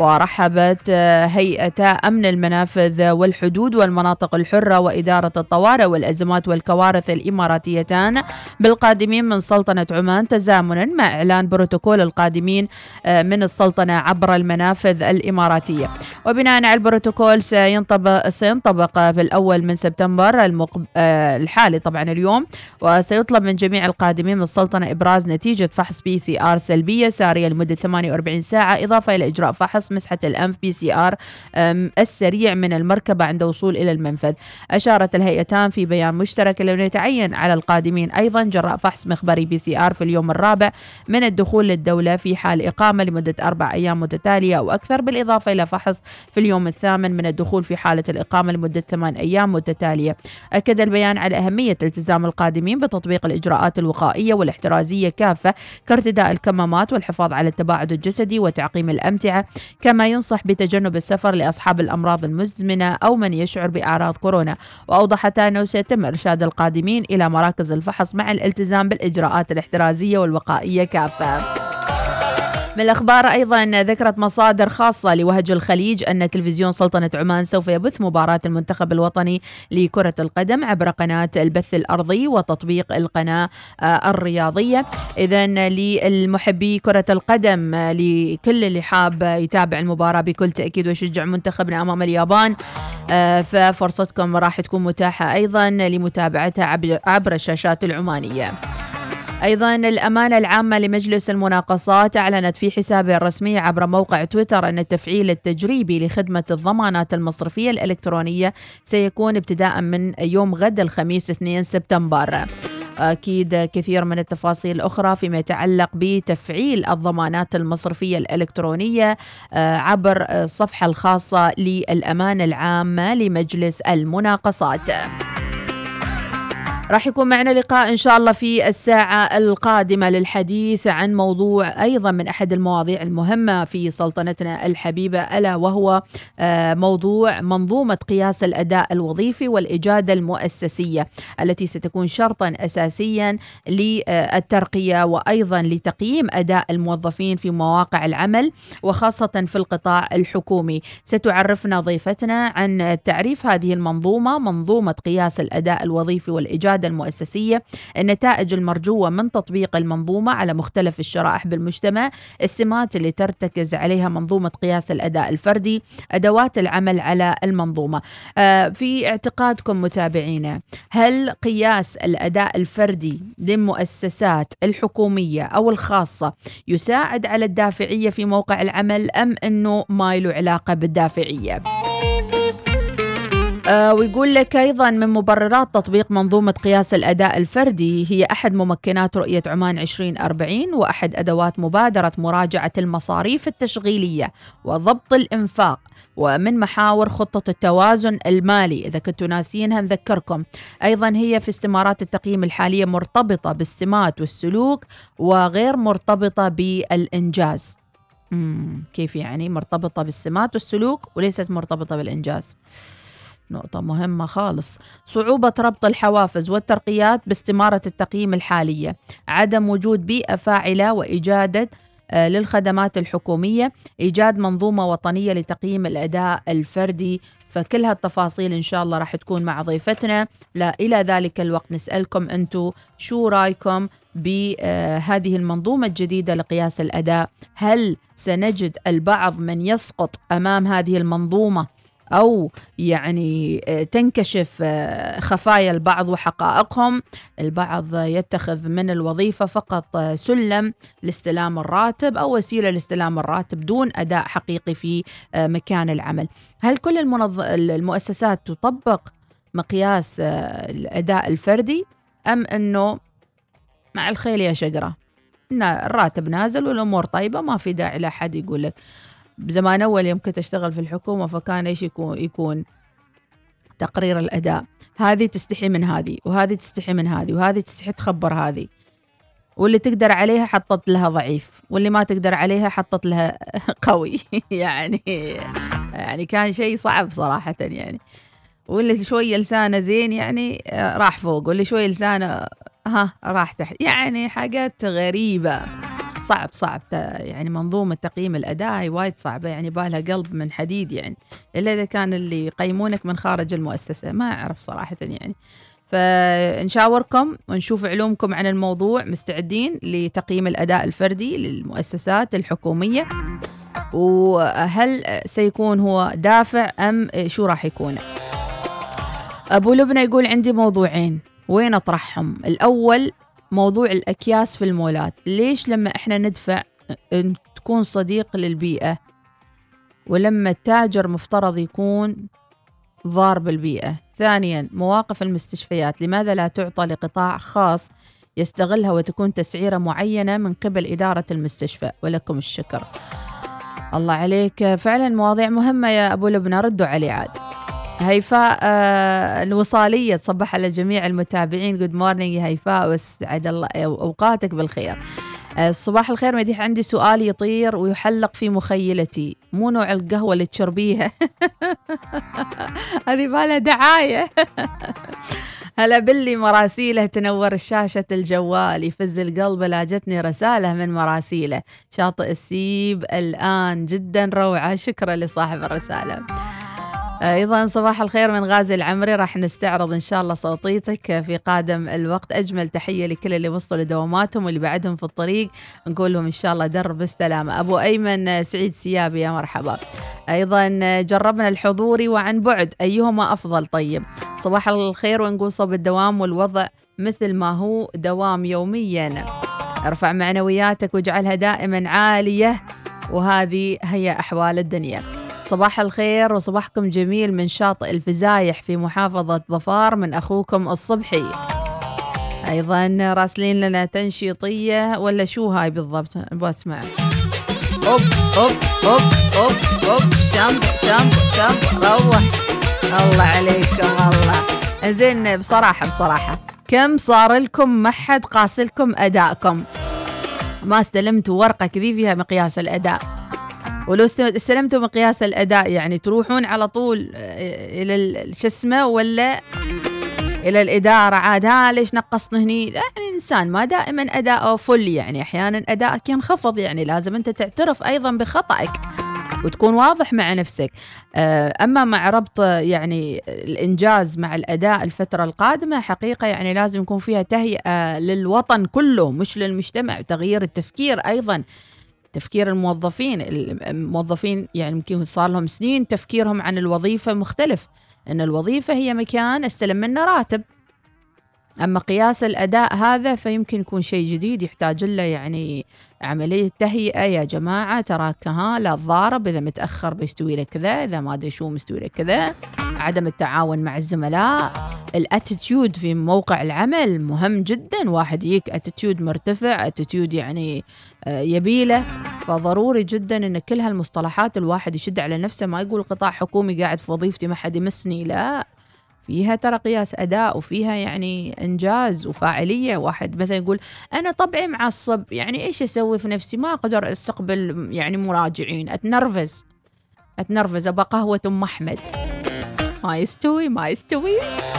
ورحبت هيئة أمن المنافذ والحدود والمناطق الحرة وإدارة الطوارئ والأزمات والكوارث الإماراتيتان. بالقادمين من سلطنة عمان تزامنا مع إعلان بروتوكول القادمين من السلطنة عبر المنافذ الإماراتية. وبناء على البروتوكول سينطبق, سينطبق في الأول من سبتمبر المقب... آه، الحالي طبعا اليوم وسيطلب من جميع القادمين من السلطنة إبراز نتيجة فحص PCR سلبية سارية لمدة 48 ساعة إضافة إلى إجراء فحص مسحة الأنف PCR السريع من المركبة عند وصول إلى المنفذ. أشارت الهيئتان في بيان مشترك أنه يتعين على القادمين أيضا إجراء فحص مخبري PCR في اليوم الرابع من الدخول للدولة في حال إقامة لمدة أربع أيام متتالية أو أكثر بالإضافة إلى فحص في اليوم الثامن من الدخول في حالة الإقامة لمدة ثمان أيام متتالية. أكد البيان على أهمية التزام القادمين بتطبيق الإجراءات الوقائية والاحترازية كافة كارتداء الكمامات والحفاظ على التباعد الجسدي وتعقيم الأمتعة. كما ينصح بتجنب السفر لأصحاب الأمراض المزمنة أو من يشعر بأعراض كورونا. وأوضحت أنه سيتم إرشاد القادمين إلى مراكز الفحص مع الالتزام بالإجراءات الاحترازية والوقائية كافة. من الأخبار أيضا ذكرت مصادر خاصة لوهج الخليج أن تلفزيون سلطنة عمان سوف يبث مباراة المنتخب الوطني لكرة القدم عبر قناة البث الأرضي وتطبيق القناة آه، الرياضية. إذا للمحبي كرة القدم آه، لكل اللي حاب يتابع المباراة بكل تأكيد ويشجع منتخبنا أمام اليابان آه، ففرصتكم راح تكون متاحة أيضا لمتابعتها عبر- الشاشات العمانية. أيضا الأمانة العامة لمجلس المناقصات أعلنت في حسابها الرسمي عبر موقع تويتر أن التفعيل التجريبي لخدمة الضمانات المصرفية الإلكترونية سيكون ابتداء من يوم غد الخميس 2 سبتمبر. أكيد كثير من التفاصيل الأخرى فيما يتعلق بتفعيل الضمانات المصرفية الإلكترونية آه، عبر الصفحة الخاصة للأمانة العامة لمجلس المناقصات. راح يكون معنا لقاء إن شاء الله في الساعة القادمة للحديث عن موضوع أيضا من أحد المواضيع المهمة في سلطنتنا الحبيبة ألا وهو آه، موضوع منظومة قياس الأداء الوظيفي والإجادة المؤسسية التي ستكون شرطا أساسيا للترقية وأيضا لتقييم أداء الموظفين في مواقع العمل وخاصة في القطاع الحكومي. ستعرفنا ضيفتنا عن تعريف هذه المنظومة منظومة قياس الأداء الوظيفي والإجادة المؤسسية النتائج المرجوة من تطبيق المنظومة على مختلف الشرائح بالمجتمع السمات اللي ترتكز عليها منظومة قياس الأداء الفردي أدوات العمل على المنظومة آه، في اعتقادكم متابعينا هل قياس الأداء الفردي للمؤسسات الحكومية أو الخاصة يساعد على الدافعية في موقع العمل أم أنه ما له علاقة بالدافعية؟ آه ويقول لك أيضا من مبررات تطبيق منظومة قياس الأداء الفردي هي أحد ممكنات رؤية عمان 2040 وأحد أدوات مبادرة مراجعة المصاريف التشغيلية وضبط الإنفاق ومن محاور خطة التوازن المالي. إذا كنتوا ناسينها نذكركم. أيضا هي في استمارات التقييم الحالية مرتبطة بالسمات والسلوك وغير مرتبطة بالإنجاز. كيف يعني مرتبطة بالسمات والسلوك وليست مرتبطة بالإنجاز؟ نقطة مهمة خالص. صعوبة ربط الحوافز والترقيات باستمارة التقييم الحالية عدم وجود بيئة فاعلة وإجادة آه، للخدمات الحكومية إيجاد منظومة وطنية لتقييم الأداء الفردي. فكل هالتفاصيل إن شاء الله راح تكون مع ضيفتنا. لا إلى ذلك الوقت نسألكم أنتم شو رأيكم بهذه المنظومة الجديدة لقياس الأداء؟ هل سنجد البعض من يسقط أمام هذه المنظومة؟ أو يعني آه، تنكشف آه، خفايا البعض وحقائقهم. البعض يتخذ من الوظيفة فقط آه، سلم لاستلام الراتب أو وسيلة لاستلام الراتب دون أداء حقيقي في مكان العمل. هل كل المنظ... المؤسسات تطبق مقياس الأداء الفردي أم أنه مع الخيل يا شجرة؟ الراتب نازل والأمور طيبة ما في داعي لأحد يقول لك. بزمان أول يوم كنت أشتغل في الحكومة فكان إيش يكون يكون تقرير الأداء. هذه تستحي من هذه وهذه تستحي من هذه وهذه تستحي تخبر هذه. واللي تقدر عليها حطت لها ضعيف واللي ما تقدر عليها حطت لها قوي. يعني يعني كان شيء صعب صراحة يعني. واللي شوية لسانه زين يعني آه، راح فوق واللي شوية لسانه ها راح تحت. يعني حاجات غريبة. صعب صعب. يعني منظومة تقييم الأداء هي وايد صعبة يعني بالها قلب من حديد يعني. إلا إذا كان اللي يقيمونك من خارج المؤسسة ما أعرف صراحة يعني. فنشاوركم ونشوف علومكم عن الموضوع مستعدين لتقييم الأداء الفردي للمؤسسات الحكومية. وهل سيكون هو دافع أم شو راح يكون؟ أبو لبنى يقول عندي موضوعين وين أطرحهم؟ الأول موضوع الأكياس في المولات. ليش لما إحنا ندفع تكون صديق للبيئة؟ ولما التاجر مفترض يكون ضار بالبيئة. ثانيا مواقف المستشفيات. لماذا لا تعطى لقطاع خاص يستغلها وتكون تسعيرة معينة من قبل إدارة المستشفى؟ ولكم الشكر. الله عليك. فعلا مواضيع مهمة يا أبو لبنى. ردوا علي عاد. هيفاء آه الوصالية تصبح على جميع المتابعين. Good morning يا هيفاء وسعد الله أوقاتك بالخير. آه، صباح الخير مديح. عندي سؤال يطير ويحلق في مخيلتي. مو نوع القهوة اللي تشربيها هذه بالها دعاية. هلا باللي مراسيله تنور شاشة الجوال. يفز القلب لا جتني رسالة من مراسيله. شاطئ السيب الآن جدا روعة. شكرا لصاحب الرسالة. أيضا صباح الخير من غازي العمري. راح نستعرض إن شاء الله صوتيتك في قادم الوقت. أجمل تحية لكل اللي وصلوا لدواماتهم واللي بعدهم في الطريق. نقول لهم إن شاء الله درب بالسلامة. أبو أيمن سعيد سيابي يا مرحبا. أيضا جربنا الحضوري وعن بعد. أيهما أفضل؟ طيب صباح الخير ونقول صوب الدوام والوضع مثل ما هو دوام يوميا. ارفع معنوياتك واجعلها دائما عالية. وهذه هي أحوال الدنيا. صباح الخير وصباحكم جميل من شاطئ الفزايح في محافظة ظفار من أخوكم الصبحي. أيضا راسلين لنا تنشيطية ولا شو هاي بالضبط؟ أبغى أسمع. أوب أوب أوب أوب أوب. شامب شامب شامب روح. الله عليكم الله. زين بصراحة بصراحة. كم صار لكم ما حد قاسلكم أدائكم؟ ما استلمتوا ورقة كذي فيها مقياس الأداء. ولو است- استلمتوا مقياس الأداء يعني تروحون على طول آه، إلى ال- شو اسمه ولا إلى الإدارة عاد ها ليش نقصنا هني؟ يعني الانسان ما دائما اداؤه فل يعني أحيانا ادائك ينخفض يعني لازم أنت تعترف أيضا بخطأك وتكون واضح مع نفسك. آه، أما مع ربط آه، يعني الإنجاز مع الأداء الفترة القادمة حقيقة يعني لازم يكون فيها تهيئة للوطن كله مش للمجتمع تغيير التفكير أيضا. تفكير الموظفين الموظفين يعني يمكن صار لهم سنين تفكيرهم عن الوظيفة مختلف أن الوظيفة هي مكان استلم منه راتب. أما قياس الأداء هذا فيمكن يكون شيء جديد يحتاج له يعني عملية تهيئة. يا جماعة تراك ها لا تضارب إذا متأخر بيستوي لك كذا إذا ما أدري شو مستوي لك كذا. عدم التعاون مع الزملاء ال attitude في موقع العمل مهم جدا واحد يجيك attitude مرتفع attitude يعني يبيله. فضروري جدا إن كل هالمصطلحات الواحد يشد على نفسه ما يقول قطاع حكومي قاعد في وظيفتي ما حد يمسني. لا فيها ترى قياس أداء وفيها يعني إنجاز وفاعلية. واحد مثلا يقول أنا طبعي معصب يعني إيش أسوي في نفسي؟ ما أقدر أستقبل يعني مراجعين. أتنرفز. أتنرفز ابى قهوة أم أحمد. ما يستوي ما يستوي. آه،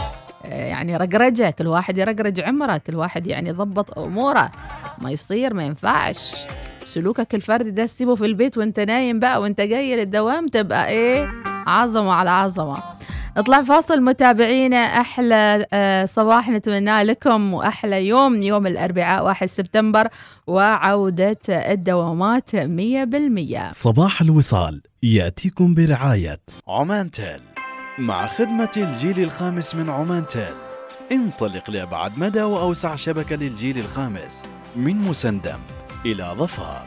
يعني رقرجه كل واحد يرقرج عمره كل واحد يعني يضبط أموره. ما يصير ما ينفعش. سلوكك الفردي ده تسيبه في البيت وانت نايم بقى وانت جاي للدوام تبقى إيه؟ عظمة على عظمة. نطلع فاصل متابعينا أحلى آه، صباح نتمناه لكم وأحلى يوم يوم الأربعاء 1 سبتمبر وعودة الدوامات 100% صباح الوصال يأتيكم برعاية عمان تيل. مع خدمة الجيل الخامس من عمان تيل. انطلق لأبعد مدى وأوسع شبكة للجيل الخامس من مسندم إلى ظفار.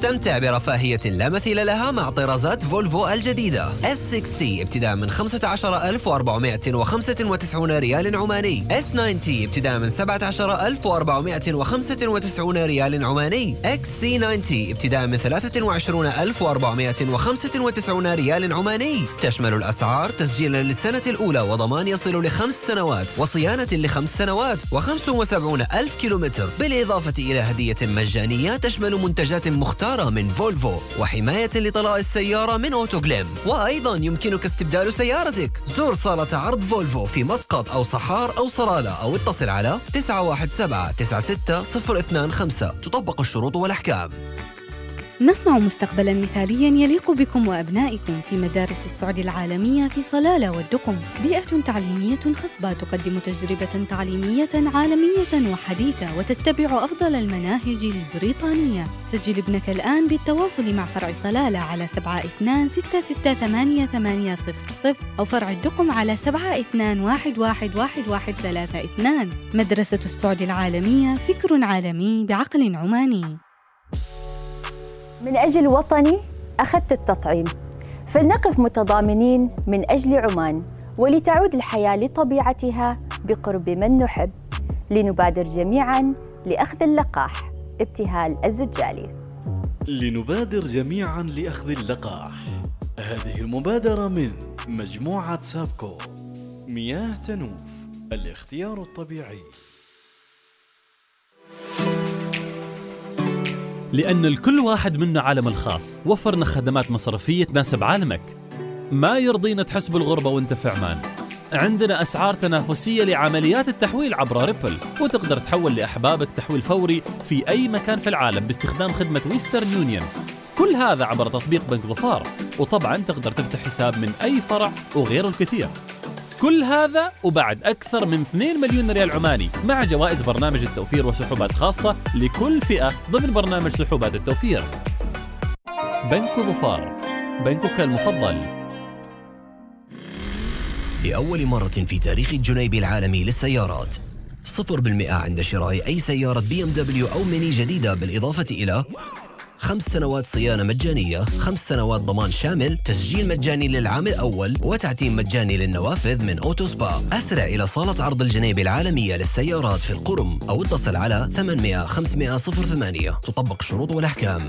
استمتع برفاهية لا مثيل لها مع طرازات فولفو الجديدة. S6C ابتداء من 15495 ريال عماني. S90 ابتداء من 17495 ريال عماني. XC90 ابتداء من 23495 ريال عماني. تشمل الأسعار تسجيلا للسنة الأولى وضمان يصل لخمس سنوات وصيانة لخمس سنوات و75 ألف كيلومتر. بالإضافة إلى هدية مجانية تشمل منتجات مختارة من فولفو وحماية لطلاء السيارة من أوتوغليم. وأيضا يمكنك استبدال سيارتك. زور صالة عرض فولفو في مسقط أو صحار أو صرالة أو اتصل على 917 96025 تطبق الشروط والأحكام. نصنع مستقبلا مثاليا يليق بكم وأبنائكم في مدارس السعودي العالمية في صلالة والدقم. بيئة تعليمية خصبة تقدم تجربة تعليمية عالمية وحديثة وتتبع أفضل المناهج البريطانية. سجل ابنك الآن بالتواصل مع فرع صلالة على 72668800 أو فرع الدقم على 72111132 مدرسة السعودي العالمية فكر عالمي بعقل عماني. من أجل وطني أخذت التطعيم. فلنقف متضامنين من أجل عمان ولتعود الحياة لطبيعتها بقرب من نحب. لنبادر جميعا لأخذ اللقاح. ابتهال الزجالي. لنبادر جميعا لأخذ اللقاح. هذه المبادرة من مجموعة سابكو. مياه تنوف. الاختيار الطبيعي. لأن الكل واحد منا عالم الخاص. وفرنا خدمات مصرفية تناسب عالمك. ما يرضينا تحس بالغربة وانت في عمان عندنا أسعار تنافسية لعمليات التحويل عبر Ripple. وتقدر تحول لأحبابك تحويل فوري في أي مكان في العالم باستخدام خدمة Western Union. كل هذا عبر تطبيق بنك ظفار. وطبعا تقدر تفتح حساب من أي فرع وغيره الكثير. كل هذا وبعد أكثر من 2 مليون ريال عماني مع جوائز برنامج التوفير وسحوبات خاصة لكل فئة ضمن برنامج سحوبات التوفير. بنك ظفار بنكك المفضل. لأول مرة في تاريخ الجنيب العالمي للسيارات. صفر بالمئة عند شراء أي سيارة BMW أو ميني جديدة بالإضافة إلى خمس سنوات صيانة مجانية خمس سنوات ضمان شامل تسجيل مجاني للعام الأول وتعتيم مجاني للنوافذ من Auto Spa أسرع إلى صالة عرض الجنيب العالمية للسيارات في القرم أو اتصل على 800 500 08 تطبق الشروط والأحكام.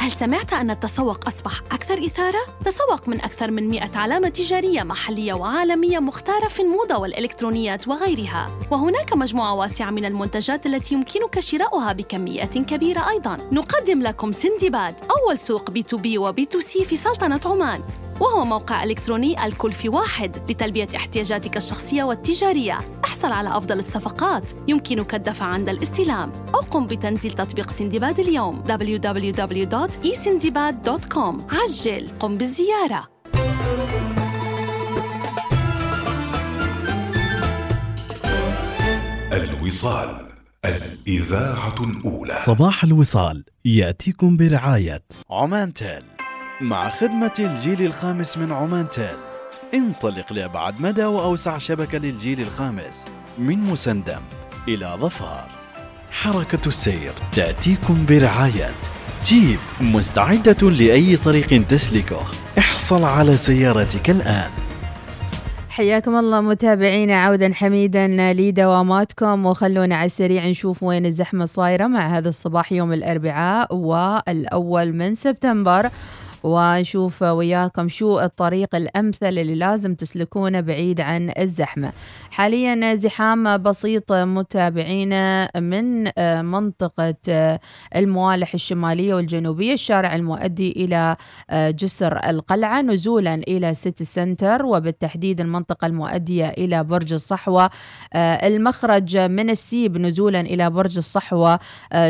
هل سمعت أن التسوق أصبح أكثر إثارة؟ تسوق من أكثر من 100 علامة تجارية محلية وعالمية مختارة في الموضة والإلكترونيات وغيرها. وهناك مجموعة واسعة من المنتجات التي يمكنك شراؤها بكميات كبيرة أيضاً. نقدم لكم سندباد أول سوق بي تو بي وبي تو سي في سلطنة عمان. وهو موقع إلكتروني الكل في واحد لتلبية احتياجاتك الشخصية والتجارية. احصل على أفضل الصفقات يمكنك الدفع عند الاستلام. أو قم بتنزيل تطبيق سندباد اليوم. www.esindibad.com عجل. قم بالزيارة. الوصال. الإذاعة الأولى. صباح الوصال. يأتيكم برعاية. عمان تيل. مع خدمة الجيل الخامس من عمان تيل. انطلق لأبعد مدى وأوسع شبكة للجيل الخامس من مسندم إلى ظفار. حركة السير تأتيكم برعاية. جيب مستعدة لأي طريق تسلكه. احصل على سيارتك الآن. حياكم الله متابعينا عودا حميدا لدواماتكم وخلونا على السريع نشوف وين الزحمة صايرة مع هذا الصباح يوم الأربعاء والأول من سبتمبر. ونشوف وياكم شو الطريق الأمثل اللي لازم تسلكونه بعيد عن الزحمة. حاليا زحام بسيط متابعينا من منطقة الموالح الشمالية والجنوبية الشارع المؤدي إلى جسر القلعة نزولا إلى سيتي سنتر وبالتحديد المنطقة المؤدية إلى برج الصحوة. المخرج من السيب نزولا إلى برج الصحوة.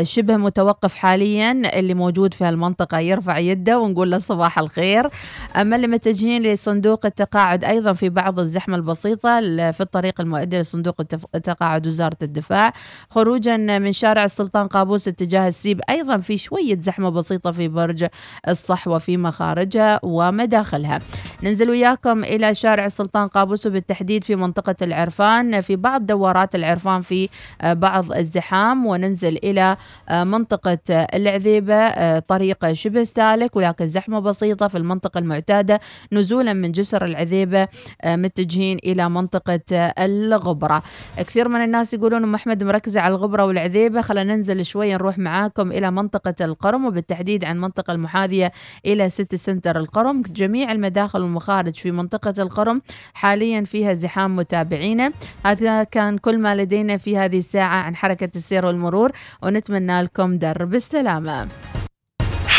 شبه متوقف حاليا اللي موجود في المنطقة يرفع يده ونقول له صباح الخير. أما اللي متجهين لصندوق التقاعد أيضا في بعض الزحمة البسيطة في الطريق المؤدي لصندوق التقاعد وزارة الدفاع خروجا من شارع السلطان قابوس اتجاه السيب أيضا في شوية زحمة بسيطة في برج الصحوة في مخارجها ومداخلها. ننزل وياكم إلى شارع السلطان قابوس وبالتحديد في منطقة العرفان في بعض دوارات العرفان في آه، بعض الزحام وننزل إلى آه، منطقة العذيبة آه، طريق شبه سالك ولكن زحمة بسيطة في المنطقة المعتادة نزولا من جسر العذيبة آه، متجهين إلى منطقة آه، الغبرة. كثير من الناس يقولون أم أحمد مركزة على الغبرة والعذيبة خلينا ننزل شوي نروح معاكم إلى منطقة القرم وبالتحديد عن المنطقة المحاذية إلى سيتي سنتر القرم. جميع المداخل والمخارج في منطقة القرم حاليا فيها زحام متابعينا. هذا كان كل ما لدينا في هذه الساعة عن حركة السير والمرور ونتمنى لكم درب السلامة.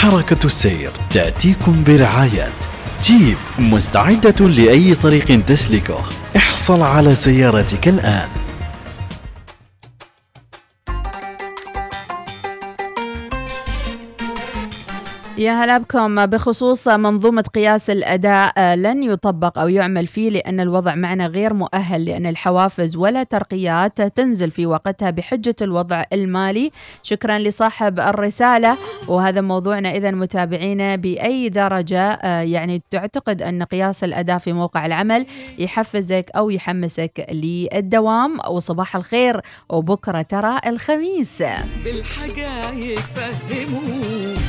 حركة السير تأتيكم برعاية جيب مستعدة لأي طريق تسلكه. احصل على سيارتك الآن. يا هلا بكم. بخصوص منظومة قياس الأداء آه، لن يطبق أو يعمل فيه لأن الوضع معنا غير مؤهل لأن الحوافز ولا ترقيات تنزل في وقتها بحجة الوضع المالي. شكرا لصاحب الرسالة. وهذا موضوعنا إذا متابعينا بأي درجة آه، يعني تعتقد أن قياس الأداء في موقع العمل يحفزك أو يحمسك للدوام. وصباح الخير وبكرة ترى الخميس. بالحقايق فهموه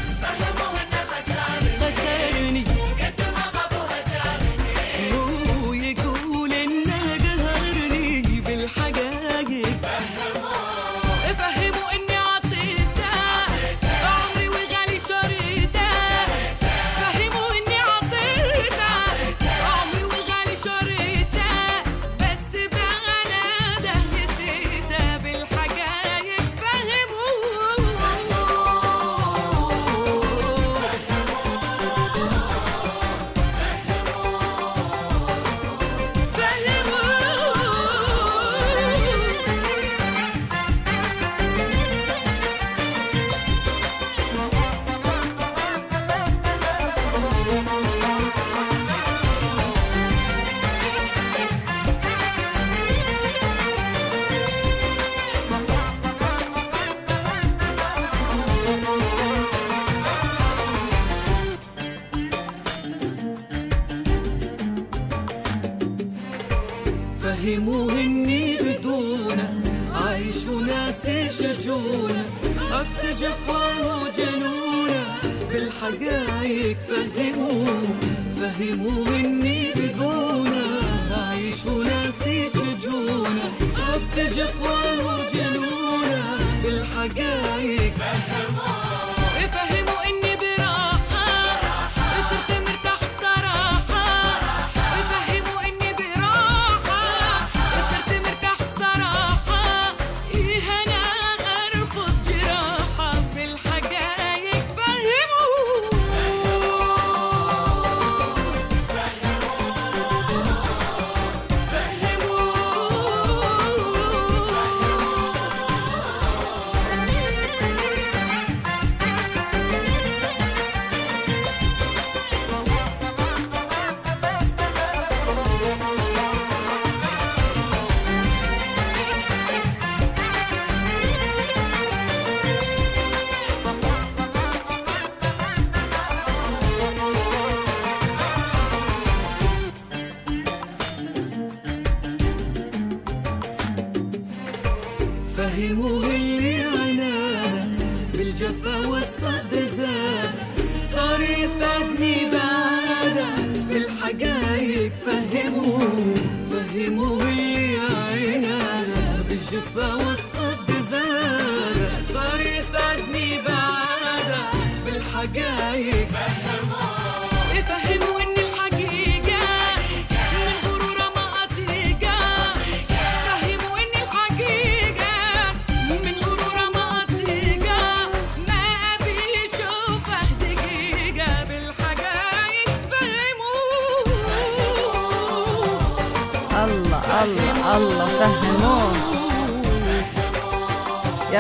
فهموه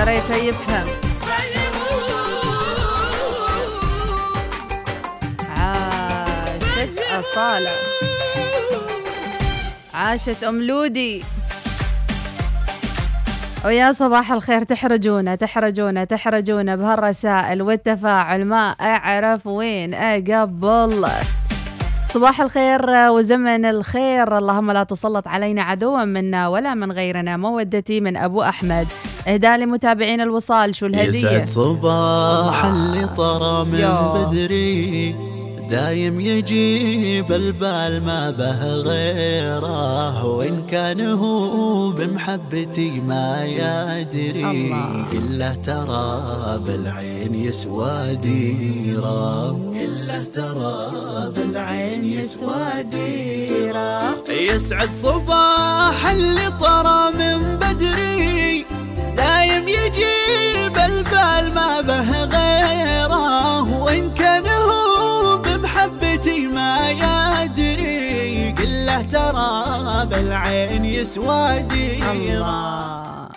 ريته يفهم. أصالة. عاشت أم لودي. ويا صباح الخير تحرجونا تحرجونا تحرجونا بهالرسائل والتفاعل. ما أعرف وين أقبل. صباح الخير وزمن الخير. اللهم لا تسلط علينا عدوا منا ولا من غيرنا. مودتي من أبو أحمد. إهداء لمتابعين الوصال شو الهدية يسعد صباح اللي طرى من. بدري دايم يجيب البال ما به غيره وإن كان هو بمحبتي ما يدري. إلا ترى بالعين يسوى ديرة إلا ترى بالعين يسوى ديرة يسعد صباح اللي طرى من بدري دايم يجيب البال ما به غيره وإن كان هو بمحبتي ما يدري قل له ترى بالعين يسوى ديره.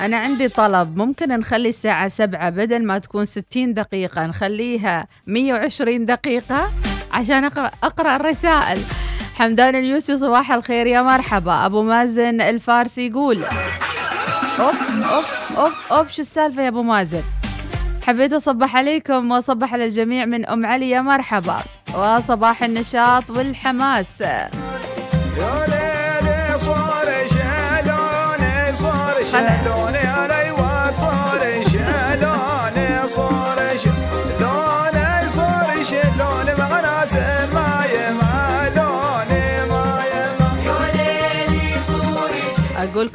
أنا عندي طلب ممكن نخلي الساعة سبعة بدل ما تكون ستين دقيقة نخليها مية وعشرين دقيقة عشان أقرأ, أقرأ الرسائل. حمدان اليوسفي صباح الخير يا مرحبا. أبو مازن الفارسي يقول أوب أوب أوب أوب شو السالفة يا أبو مازن؟ حبيت أصبح عليكم وأصبح على الجميع من أم علي يا مرحبا. وصباح النشاط والحماس. صار شالوني صار شالوني أنا أيوه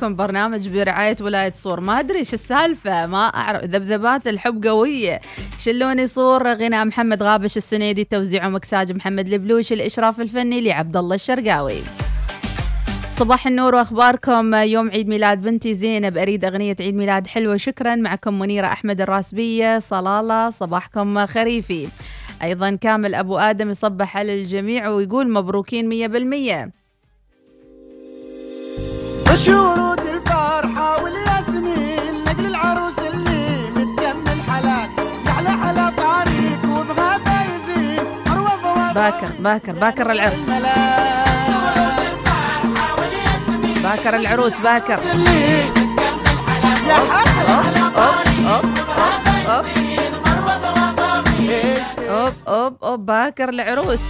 لكم برنامج برعاية ولاية صور. ما أدري شو السالفة ما أعرف. ذبذبات الحب قوية. شلوني صور غناء محمد غابش السنيدي توزيع مكساج محمد البلوش الإشراف الفني لعبد الله الشرقاوي. صباح النور وأخباركم. يوم عيد ميلاد بنتي زينب أريد أغنية عيد ميلاد حلوة. شكرا معكم منيرة أحمد الراسبية. صلاله صباحكم خريفي. أيضا كامل أبو آدم يصبح على الجميع ويقول مبروكين 100% وشرود الفرحة والياسمين لقل العروس اللي متم الحلال. يحلى على طريق وبغابة يزيد أروى باكر باكر باكر العرس. باكر العروس باكر. يا أوب أوب أوب. باكر العروس.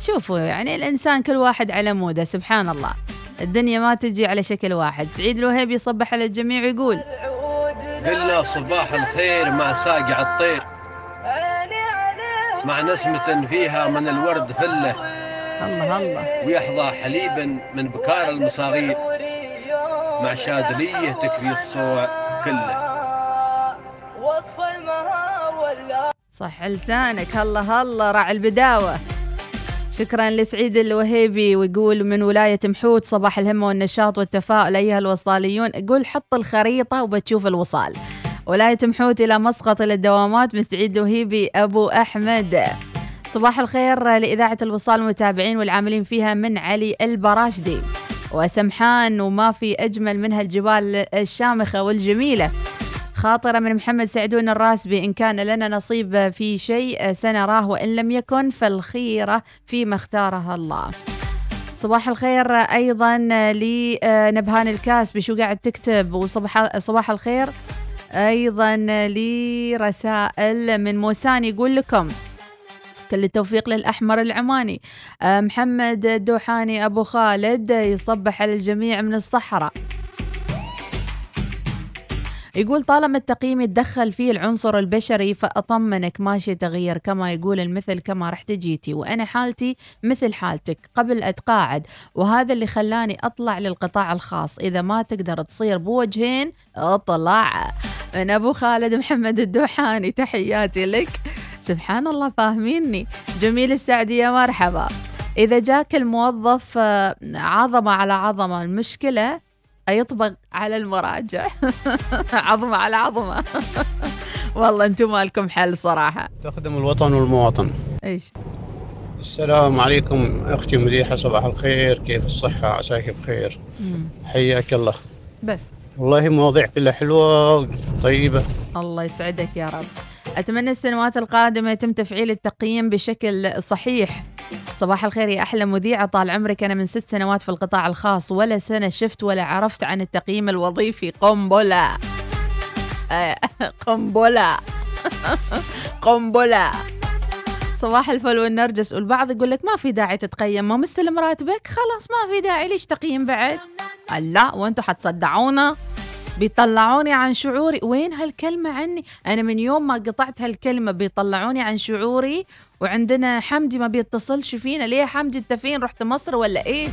شوفوا يعني الإنسان كل واحد على موده سبحان الله. الدنيا ما تجي على شكل واحد. سعيد الوهيبي يصبح على الجميع ويقول قلنا صباح الخير مع ساقع الطير. مع نسمة فيها من الورد فلة. الله الله. ويحظى حليبا من بكار المصاغير مع شاذلية تكفي الصوع كله. صح لسانك. الله الله راعي البداوة. شكرا لسعيد الوهيبي ويقول من ولاية محوت صباح الهمة والنشاط والتفاؤل أيها الوصاليون. يقول حط الخريطة وبتشوف الوصال. ولاية محوت إلى مسقط إلى الدوامات من سعيد الوهيبي أبو أحمد. صباح الخير لإذاعة الوصال المتابعين والعاملين فيها من علي البراشدي. وسمحان وما في أجمل منها الجبال الشامخة والجميلة. خاطرة من محمد سعدون الراسبي إن كان لنا نصيب في شيء سنراه وإن لم يكن فالخيرة فيما اختارها الله. صباح الخير أيضا لنبهان الكاسبي شو قاعد تكتب وصباح صباح الخير. أيضا لرسائل من موسان يقول لكم كل التوفيق للأحمر العماني. آه، محمد الدوحاني أبو خالد يصبح على الجميع من الصحراء. يقول طالما التقييم يتدخل فيه العنصر البشري فأطمنك ماشي تغير كما يقول المثل كما رحت جيتي وأنا حالتي مثل حالتك قبل أتقاعد. وهذا اللي خلاني أطلع للقطاع الخاص. إذا ما تقدر تصير بوجهين اطلع. من أبو خالد محمد الدوحاني تحياتي لك. سبحان الله فاهميني. جميل السعدي يا مرحبا. إذا جاك الموظف آه، عظمة على عظمة المشكلة يطبق على المراجع. عظمة على عظمة. والله أنتم مالكم حل صراحة. تخدم الوطن والمواطن. إيش؟ السلام عليكم أختي مديحة صباح الخير. كيف الصحة؟ عساك بخير. مم. حياك الله. بس. والله مواضيع كلها حلوة طيبه الله يسعدك يا رب. أتمنى السنوات القادمة يتم تفعيل التقييم بشكل صحيح. صباح الخير يا أحلى مذيعة طال عمرك. أنا من ست سنوات في القطاع الخاص ولا سنة شفت ولا عرفت عن التقييم الوظيفي. قنبلة. آه، قنبلة. قنبلة. صباح الفل والنرجس. والبعض يقول لك ما في داعي تتقيم. ما مستلم راتبك؟ خلاص ما في داعي. ليش تقييم بعد؟ لا وأنتم حتصدعونا. بيطلعوني عن شعوري. وين هالكلمة عني؟ أنا من يوم ما قطعت هالكلمة بيطلعوني عن شعوري وعندنا حمدي ما بيتصلش فينا ليه حمدي انت فين؟ رحت مصر ولا إيه؟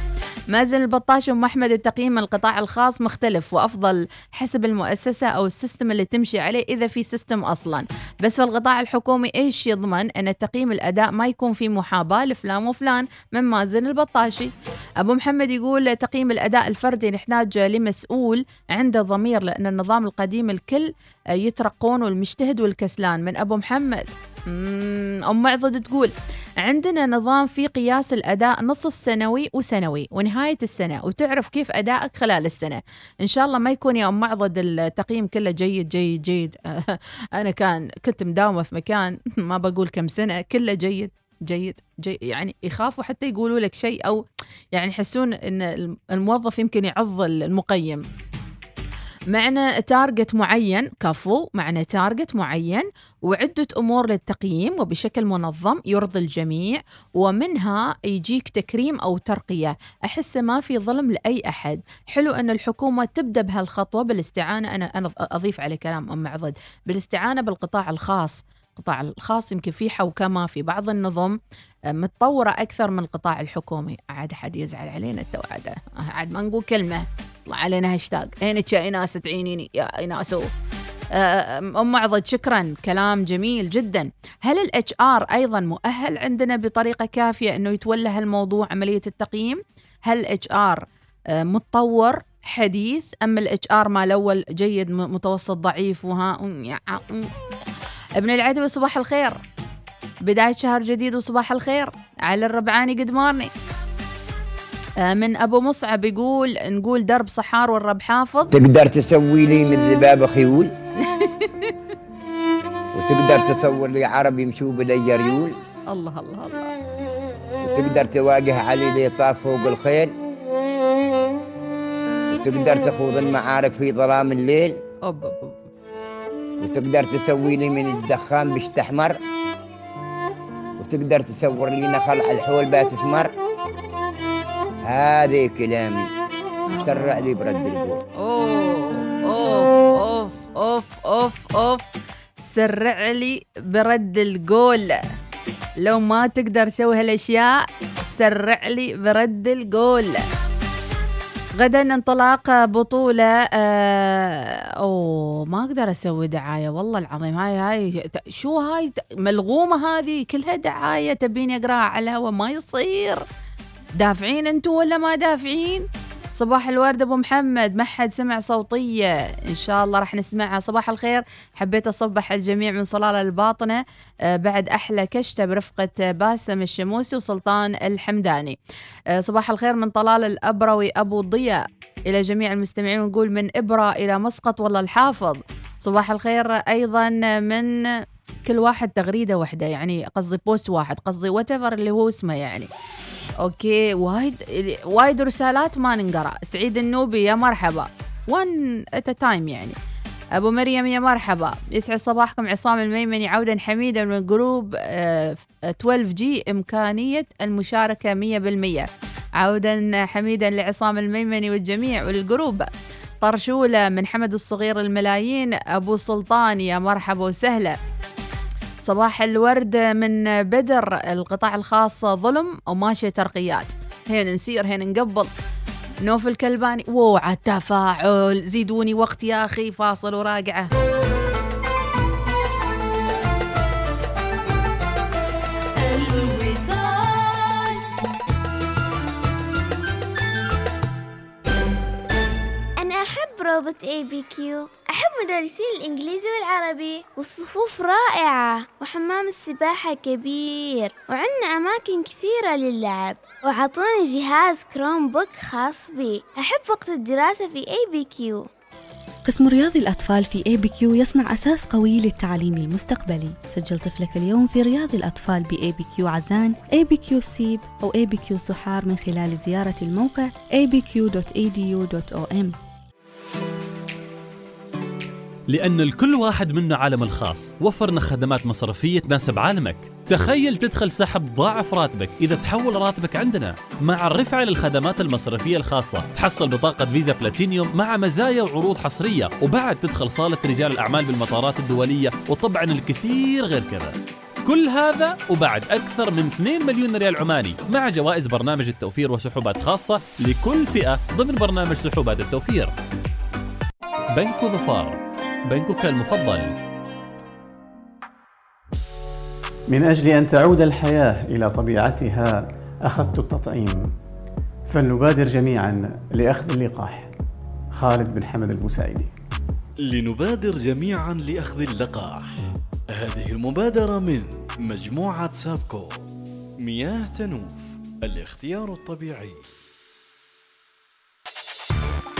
مازن البطاش أم أحمد التقييم القطاع الخاص مختلف وأفضل حسب المؤسسة أو ال system اللي تمشي عليه إذا في system أصلا. بس في القطاع الحكومي إيش يضمن؟ إن تقييم الأداء ما يكون في محاباة لفلان وفلان من مازن البطاشي. أبو محمد يقول تقييم الأداء الفردي نحتاج لمسؤول عنده ضمير لأن النظام القديم الكل يترقون والمجتهد والكسلان من أبو محمد. أم معضد تقول عندنا نظام في قياس الأداء نصف سنوي وسنوي ونهاية السنة وتعرف كيف أدائك خلال السنة. إن شاء الله ما يكون يا أم معضد التقييم كله جيد جيد جيد. أنا كان كنت مداومة في مكان ما بقول كم سنة كله جيد جيد جيد. يعني يخافوا حتى يقولوا لك شيء أو يعني يحسون إن الموظف يمكن يعض المقيم. معنا target معين كفو معنا target معين وعدة أمور للتقييم وبشكل منظم يرضي الجميع ومنها يجيك تكريم أو ترقية. أحس ما في ظلم لأي أحد. حلو أن الحكومة تبدأ بهالخطوة. بالاستعانة أنا أنا أضيف على كلام أم معضد. بالاستعانة بالقطاع الخاص. القطاع الخاص يمكن في حوكمة في بعض النظم متطورة أكثر من القطاع الحكومي. عاد حد يزعل علينا التوعدة. عاد ما نقول كلمة. طلع علينا هاشتاج. عينك يا إناس تعينيني. يا إناسو. أم معضد شكرا. كلام جميل جدا. هل ال HR أيضا مؤهل عندنا بطريقة كافية إنه يتولى هالموضوع عملية التقييم؟ هل ال HR متطور حديث؟ أم ال HR مال الأول جيد متوسط ضعيف؟ وها ابن العدوي صباح الخير. بداية شهر جديد وصباح الخير. على الربعاني قد مورني من أبو مصعب يقول نقول درب صحار والرب حافظ. تقدر تسوي لي من ذباب خيول وتقدر تصور لي عرب يمشوا بلي ريول الله الله الله. وتقدر تواجه علي لي طاف فوق الخيل؟ وتقدر تخوض المعارك في ظلام الليل؟ أوب. وتقدر تسوي لي من الدخان بيشتحمر وتقدر تصور لي نخل على الحول بات ثمر هذا كلامي سرع لي برد البول. أوف أوف أوف أوف أوف. سرع لي برد القول. لو ما تقدر تسوي هالأشياء سرع لي برد القول. غدا انطلاق بطولة آه أوه ما أقدر أسوي دعاية والله العظيم. هاي هاي شو هاي؟ ملغومة هذه كلها دعاية تبيني أقرأها على الهواء ما يصير. دافعين أنتوا ولا ما دافعين؟ صباح الورد أبو محمد ما حد سمع صوتية. إن شاء الله راح نسمعها. صباح الخير. حبيت أصبح الجميع من صلالة الباطنه آه بعد أحلى كشتة برفقة باسم الشموسي وسلطان الحمداني. آه صباح الخير من طلال الأبروي أبو ضياء. إلى جميع المستمعين ونقول من إبرة إلى مسقط والله الحافظ. صباح الخير أيضا من كل واحد تغريدة واحدة يعني قصدي post واحد قصدي what اللي هو اسمه يعني. okay وايد وايد رسالات ما ننقرأ. سعيد النوبي يا مرحبا. one at a time يعني. أبو مريم يا مرحبا. يسعد صباحكم. عصام الميمني عودا حميدا من group 12 G إمكانية المشاركة 100% عودا حميدا لعصام الميمني والجميع والجروب. طرشولة من حمد الصغير الملايين. أبو سلطان يا مرحبا وسهلا. صباح الورد من بدر القطاع الخاص ظلم وماشية ترقيات. هين نسير هين نقبل. نوف الكلباني وو على التفاعل. زيدوني وقت يا أخي فاصل وراجعة. روضة ABQ أحب مدرسين الإنجليزي والعربي والصفوف رائعة وحمام السباحة كبير وعندنا أماكن كثيرة للعب وعطوني جهاز Chromebook خاص بي. أحب وقت الدراسة في ABQ قسم رياض الأطفال في ABQ يصنع أساس قوي للتعليم المستقبلي. سجل طفلك اليوم في رياض الأطفال ب ABQ عزان ABQ سيب أو ABQ صحار من خلال زيارة الموقع abq.edu.om لأن لكل واحد منا عالم الخاص. وفرنا خدمات مصرفية تناسب عالمك. تخيل تدخل سحب ضاعف راتبك إذا تحول راتبك عندنا. مع الرفعة للخدمات المصرفية الخاصة تحصل بطاقة فيزا بلاتينيوم مع مزايا وعروض حصرية. وبعد تدخل صالة رجال الأعمال بالمطارات الدولية. وطبعا الكثير غير كذا. كل هذا وبعد أكثر من 2 مليون ريال عماني. مع جوائز برنامج التوفير وسحوبات خاصة لكل فئة ضمن برنامج سحوبات التوفير. بنك ظفار. بنكك المفضل. من أجل أن تعود الحياة إلى طبيعتها أخذت التطعيم. فلنبادر جميعا لأخذ اللقاح. خالد بن حمد البوسعيدي. لنبادر جميعا لأخذ اللقاح. هذه المبادرة من مجموعة سابكو. مياه تنوف. الاختيار الطبيعي.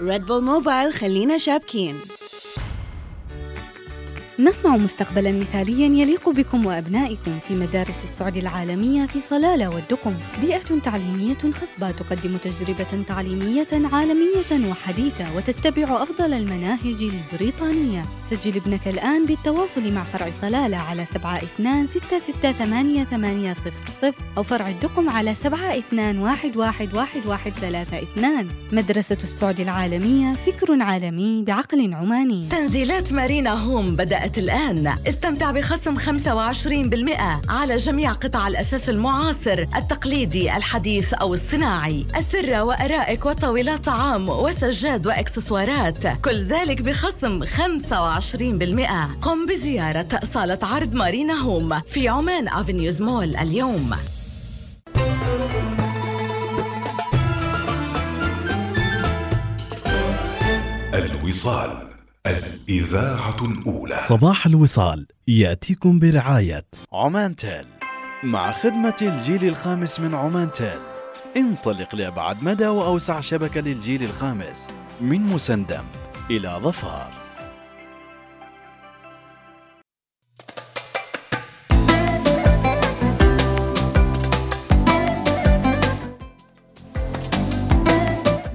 ريد بول موبايل خلينا شابكين نصنع مستقبلا مثاليا يليق بكم وأبنائكم في مدارس السعودي العالمية في صلالة والدقم. بيئة تعليمية خصبة تقدم تجربة تعليمية عالمية وحديثة وتتبع أفضل المناهج البريطانية. سجل ابنك الآن بالتواصل مع فرع صلالة على 72668800 أو فرع الدقم على 72111132 مدرسة السعودي العالمية فكر عالمي بعقل عماني. تنزيلات مارينا هوم بدأت الآن. استمتع بخصم 25% على جميع قطع الأساس المعاصر التقليدي الحديث أو الصناعي. السرة وأرائك وطاولات طعام وسجاد وإكسسوارات. كل ذلك بخصم 25% قم بزيارة صالة عرض مارينا هوم في عمان أفنيوز مول اليوم. الوصال. الإذاعة الأولى. صباح الوصال يأتيكم برعاية. عمان تيل. مع خدمة الجيل الخامس من عمان تيل. انطلق لأبعد مدى وأوسع شبكة للجيل الخامس من مسندم إلى ظفار.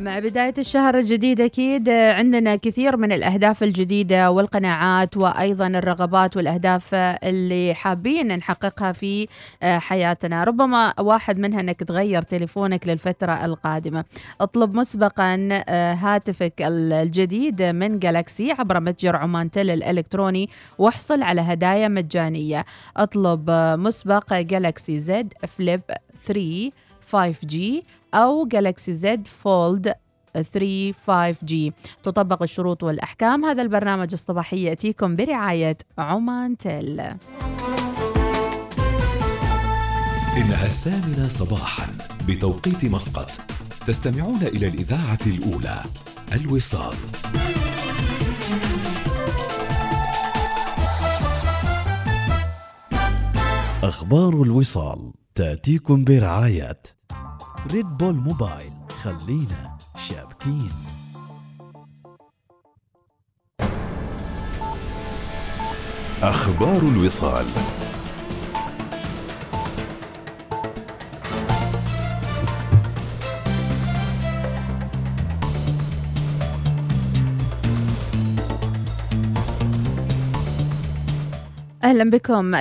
مع بداية الشهر الجديد أكيد عندنا كثير من الأهداف الجديدة والقناعات وأيضا الرغبات والأهداف اللي حابين نحققها في حياتنا. ربما واحد منها أنك تغير تليفونك للفترة القادمة. اطلب مسبقا هاتفك الجديد من جالكسي عبر متجر عمان تل الإلكتروني واحصل على هدايا مجانية. اطلب مسبق جالكسي زد فليب 3 5G أو جالكسي زد فولد 3 5G تطبق الشروط والأحكام. هذا البرنامج الصباحي يأتيكم برعاية عمان تيل. إنها الثامنة صباحا بتوقيت مسقط. تستمعون إلى الإذاعة الأولى الوصال. أخبار الوصال تأتيكم برعاية. ريد بول موبايل خلينا شابكين. أخبار الوصال. أهلا بكم.